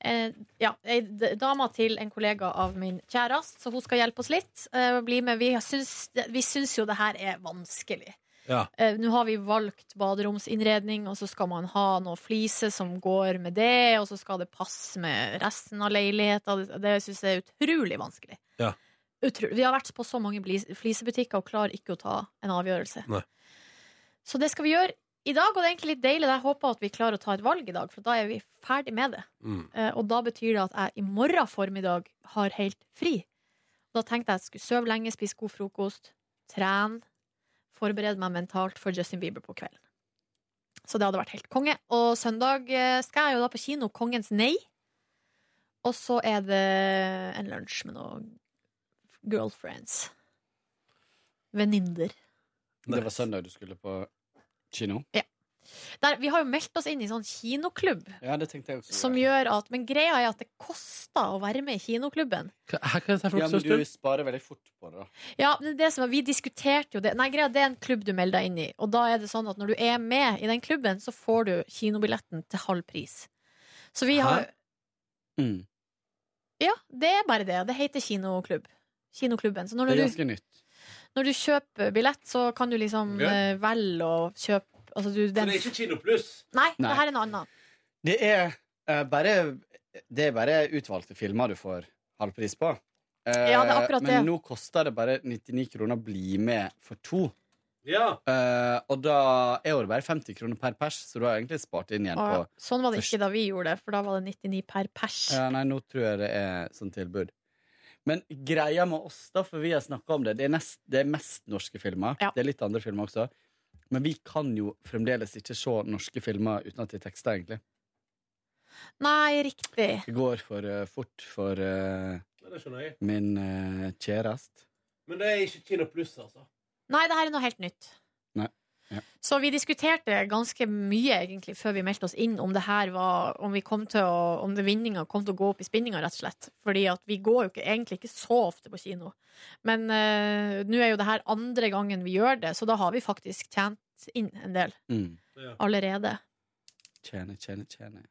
Eh, ja, ei d- dama til en kollega av min kjæreste, så hun skal hjelpe oss litt. Eh, bli med. Vi syns, vi syns jo det her er vanskelig. Ja. Eh, Nå har vi valgt baderomsinnredning, og så skal man ha noe flise som går med det, og så skal det passe med resten av leiligheta. Det, det syns jeg er utrolig vanskelig. Ja. Utro- Vi har vært på så mange flisebutikker og klarer ikke å ta en avgjørelse. Nei. Så det skal vi gjøre i dag, og det er egentlig litt deilig. Jeg håper at vi klarer å ta et valg i dag, for da er vi ferdig med det. Mm. Eh, Og da betyr det at jeg i morgen formiddag har helt fri. Da tenkte jeg at jeg skulle sove lenge, spise god frokost, trene, forberede meg mentalt for Justin Bieber på kvelden. Så det hadde vært helt konge. Og søndag eh, skal jeg jo da på kino Kongens nei. Og så er det en lunsj med noen girlfriends. Venninner. Det var søndag du skulle på kino? Der, vi har jo meldt oss inn i sånn kinoklubb. Ja, det tenkte jeg også. Som gjør at, Men greia er at det koster å være med i kinoklubben. Hva, hva er det for Ja, men du sparer veldig fort på det, da. Ja, men det som er, Vi diskuterte jo det. Nei, greia, Det er en klubb du melder deg inn i. Og da er det sånn at når du er med i den klubben, så får du kinobilletten til halv pris. Så vi har Mm. Ja, det er bare det. Det heter kinoklubb. Kinoklubben. Så når Det er du, nytt. når du kjøper billett, så kan du liksom Ok. eh, velge å kjøpe altså du, Så det er ikke Kino Pluss? Nei, Nei. det her er noe annet. Det er uh, bare Det er bare utvalgte filmer du får halv pris på. Uh, Ja, det er akkurat men det. nå koster det bare 99 kroner å bli med for to. Ja. Uh, og da er det bare 50 kroner per pers, så du har egentlig spart inn igjen Ah, på sånn var det først- ikke da vi gjorde det, for da var det 99 per pers. ja, Nei, nå tror jeg det er sånn tilbud. Men greia med oss, da, for vi har snakka om det, det er, nest, det er mest norske filmer. Ja. Det er litt andre filmer også. Men vi kan jo fremdeles ikke se norske filmer uten at de er tekster, egentlig. Nei, riktig. Det går for uh, fort for uh, min uh, kjæreste. Men det er ikke Kino Pluss, altså. Nei, det her er noe helt nytt. Ja. Så vi diskuterte ganske mye egentlig før vi meldte oss inn om det her var Om vi kom til å Om det vinninga kom til å gå opp i spinninga, rett og slett. Fordi at vi går jo ikke, egentlig ikke så ofte på kino. Men uh, nå er jo det her andre gangen vi gjør det, så da har vi faktisk tjent inn en del Mm. allerede. Tjene, tjene, tjene.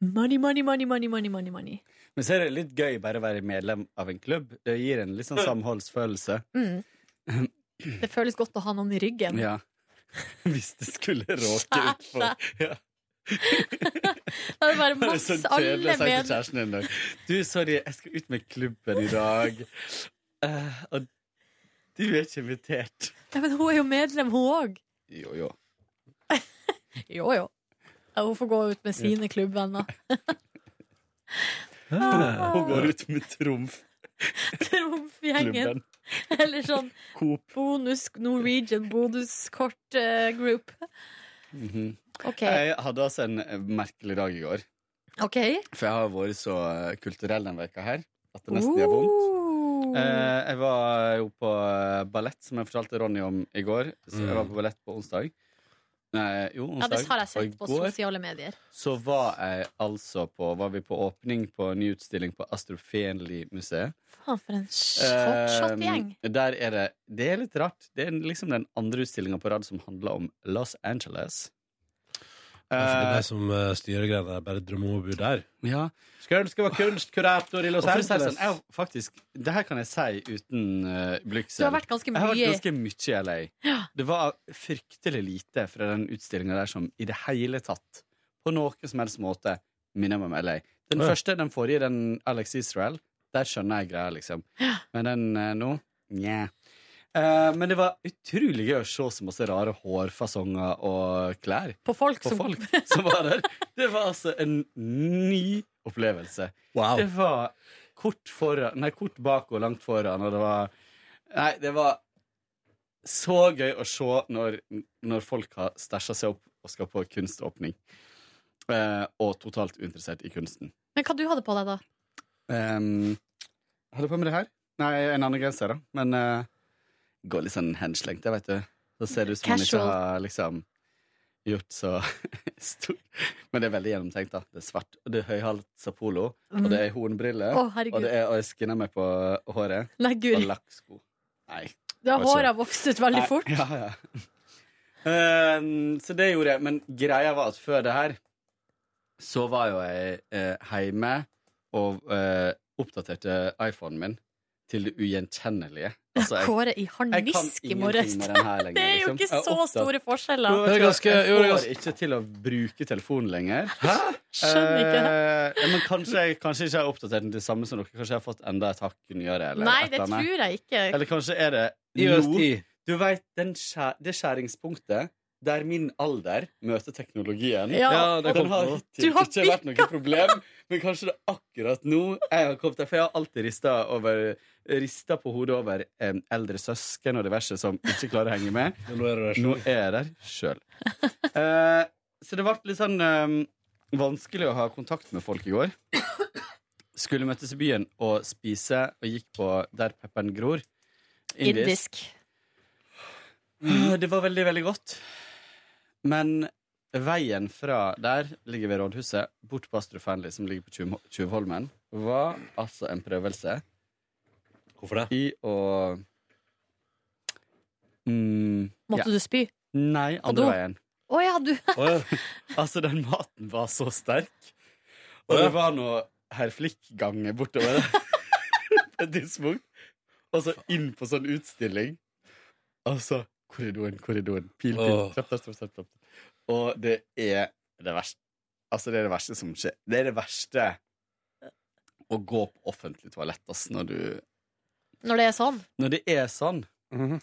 Money, money, money, money, money, money, money. Men så er det litt gøy bare å være medlem av en klubb. Det gir en litt sånn samholdsfølelse. Mm. Det føles godt å ha noen i ryggen. Ja. Hvis det skulle råke utfor. Ja. Da er det bare masse så alle med. Du, sorry, jeg skal ut med klubben i dag. Uh, og du er ikke invitert. ja, Men hun er jo medlem, hun òg. Jo, jo. Jo, jo. Ja, hun får gå ut med sine klubbvenner. Hun går ut med trumf. Trumfgjengen. Eller sånn Coop. bonus Norwegian bonuskort eh, group. Mhm. OK. Jeg hadde altså en eh, merkelig dag i går. ok For jeg har vært så eh, kulturell denne veka her at det nesten gjør vondt. Eh, jeg var jo på eh, ballett, som jeg fortalte Ronny om i går. Så jeg var på ballett på onsdag. Nei, jo, ja, det har jeg sett på går sosiale medier. så var jeg altså på Var vi på åpning på en ny utstilling på Astrup Fearnley-museet. Faen, for en hotshot-gjeng. Eh, der er det Det er litt rart. Det er liksom den andre utstillinga på rad som handler om Los Angeles. Det er Eh, de som uh, styrer greiene, bare drømmer om å bo der. ja. Skulle ønske å være kunstkurator i Los Og for å si det Angeles. sånn, jeg, har faktisk, det her kan jeg si uten uh, blygsel. Du har vært ganske Jeg har vært mye ganske mye i LA. Ja. Det var fryktelig lite fra den utstillinga der som i det hele tatt på noen som helst måte minner meg om LA. Den Ja. første, den forrige, den Alex Israel, der skjønner jeg greia, liksom. Men den eh, nå, nja. Eh, men det var utrolig gøy å se så masse rare hårfasonger og klær På folk på som folk som var der. Det var altså en ny opplevelse. Wow. Det var kort foran, nei, kort bak og langt foran, og det var Nei, det var så gøy å se når, når folk har stæsja seg opp og skal på kunståpning. Eh, og totalt uinteressert i kunsten. Men hva du hadde på deg, da? Um, hadde på med det her? Nei, en annen genser, da. Men eh, går litt sånn henslengt, jeg, vet du. Så ser det ut som man ikke har liksom gjort så stor Men det er veldig gjennomtenkt, da. Det er svart, og det er høyhalsa polo, og det er hornbriller, mm. oh, og det er og jeg skinner meg på håret, Nei, og lakksko. Nei. Da har håret vokst ut veldig Nei, fort. Ja, ja. Uh, så det gjorde jeg. Men greia var at før det her så var jo jeg uh, hjemme og uh, oppdaterte iPhonen min til det ugjenkjennelige. Altså, jeg- Kåre i kan harnisk i morges. lenger, Det er jo liksom. ikke Jeg er så store forskjeller. Jo, hva, ganske- jeg jo, er får ikke til å bruke telefonen lenger. Hæ? Skjønner ikke. Eh, men kanskje jeg kanskje ikke har oppdatert den til samme som dere. Kanskje jeg har fått enda et hakk nyere. Eller Nei, det eller tror jeg ikke. Eller kanskje er det nå Du veit det skjæringspunktet der min alder møter teknologien. Ja, Ja, det Den har hittil har ikke vært noe problem, men kanskje det er akkurat nå jeg har kommet der. For jeg har alltid rista, over, rista på hodet over em, eldre søsken og diverse som ikke klarer å henge med. Nå er er jeg der sjøl. Eh, så det ble litt sånn em, vanskelig å ha kontakt med folk i går. Skulle møtes i byen og spise, og gikk på Der pepperen gror. Indisk. Ah, Det var veldig, veldig godt. Men veien fra der, ligger ved rådhuset, bort på Astrup Fearnley, som ligger på Tjuv- Tjuvholmen, var altså en prøvelse Hvorfor det? i å mm, Måtte ja. du spy? Nei, andre do? veien. Å ja, du Å, ja. Altså, den maten var så sterk. Og det var noe herr Flick-ganger bortover der. på et tidspunkt. Og så inn på sånn utstilling. Og så korridoren, korridoren. Pil, pil. Åh. Trapp, trapp, trapp, trapp, trapp. Og det er det verste. Altså, det er det verste som skjer. Det er det verste å gå på offentlig toalett, ass, når du Når det er sånn. Når det er sånn. Mm -hmm.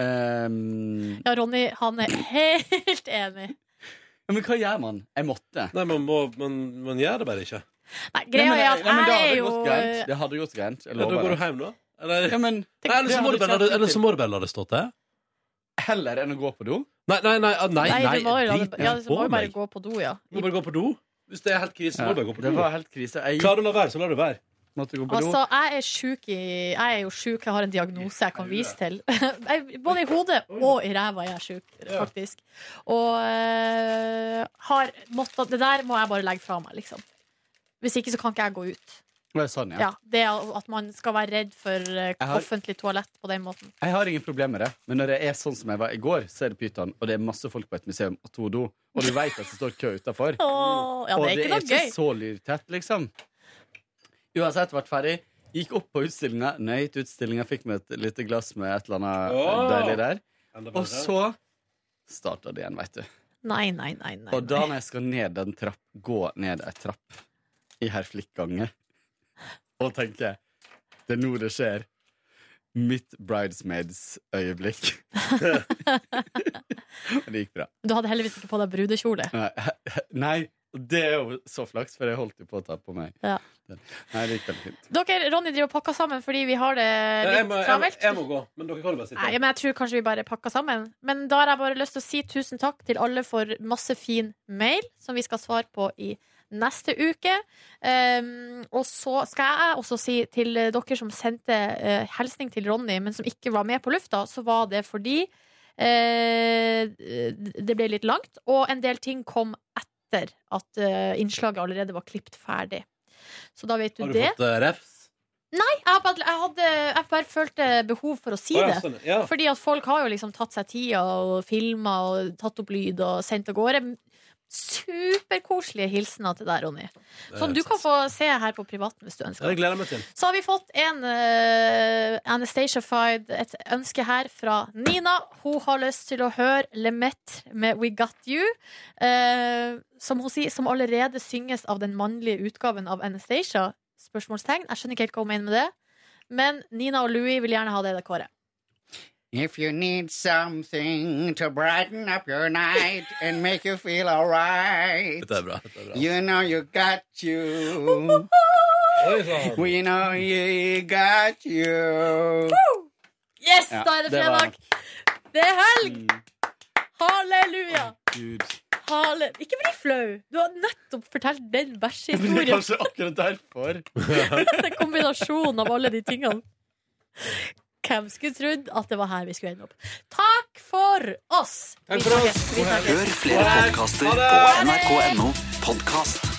um, Ja, Ronny, han er helt enig. ja, men hva gjør man? Jeg måtte. Nei, man, må, man, man gjør det bare ikke. Nei, greia Nei, men- er at nei, men er jo greit. Det hadde gått greit. Ja, da går du hjem, da? Eller, Ja, men nei, eller, så må du bare, la det- eller så må du bare la det stå til? Heller enn å gå på do. Nei, nei, nei. ah, nei, Nei, nei, må jo det- ja, du må jo bare gå på do, ja. Du må bare gå på do. Hvis det er helt krise, så må du bare gå på do. det var helt krise. Jeg Klarer du å la være, så lar du være. Altså, jeg er sjuk i Jeg er jo sjuk, jeg har en diagnose jeg kan vise til. Både i hodet og i ræva er jeg sjuk, faktisk. Og øh, har måttet Det der må jeg bare legge fra meg, liksom. Hvis ikke så kan ikke jeg gå ut. Det er sånn, ja. Ja, det At man skal være redd for øh, har- offentlig toalett på den måten. Jeg har ingen problemer med det, men når det er sånn som jeg var i går, så er det pyton, og det er masse folk på et museum og to do, og du veit at det står kø utafor. Åh, ja, og det er ikke det er ikke så lyrtett, liksom. Uansett, vært ferdig. Gikk opp på utstillinga, nøyt utstillinga, fikk meg et lite glass med et eller annet Åh. deilig der. Og så starta det igjen, veit du. Nei, nei, nei. nei, Og da når jeg skal ned en trapp, gå ned ei trapp i herr Flick-gange, og tenke det er nå det skjer. Mitt bridesmaids-øyeblikk. Det gikk bra. Du hadde heldigvis ikke på deg brudekjole. Nei, Nei, det er jo så flaks, for jeg holdt jo på å ta på meg. Ja. Nei, det gikk veldig fint. Dere, Ronny driver og pakker sammen fordi vi har det litt må, jeg, må, travelt. jeg må gå, men dere kan jo bare sitte. Nei, men jeg tror kanskje vi bare pakker sammen. Men da har jeg bare lyst til å si tusen takk til alle for masse fin mail, som vi skal svare på i neste uke. Um, og så skal jeg også si til dere som sendte uh, hilsning til Ronny, men som ikke var med på lufta, så var det fordi uh, det ble litt langt, og en del ting kom etter at uh, innslaget allerede var klippet ferdig. Så da vet du, Har du det. fått uh, refs? Nei, jeg, bare, jeg, hadde, jeg bare følte behov for å si Å, ja, det. sånn, ja. Fordi at folk har jo liksom tatt seg tida og filma og tatt opp lyd og sendt av gårde. Superkoselige hilsener til deg, Ronny. Som du kan få se her på privaten hvis du ønsker. det gleder jeg meg til. Så har vi fått en uh, Anastacia-fied, et ønske her fra Nina. Hun har lyst til å høre Lemaitre med We Got You. Uh, som hun sier, som allerede synges av den mannlige utgaven av Anastacia. Spørsmålstegn. Jeg skjønner ikke helt hva hun mener med det. Men Nina og Louis vil gjerne ha det, det kåret. If you need something to brighten up your night and make you feel alright, Det er bra. Dette er bra. you know you got you. We know you got you. Yes, Ja, da er det det var- fredag! Det er helg! Halleluja! Oh, Hale... Ikke bli flau. Du har nettopp fortalt den Men det er kanskje akkurat derfor. Det er kombinasjonen av alle de tingene. Hvem skulle trodd at det var her vi skulle ende opp? Takk for oss! Takk Vi for oss. snakkes. Vi snakkes. Hør flere podkaster på nrk.no podkast.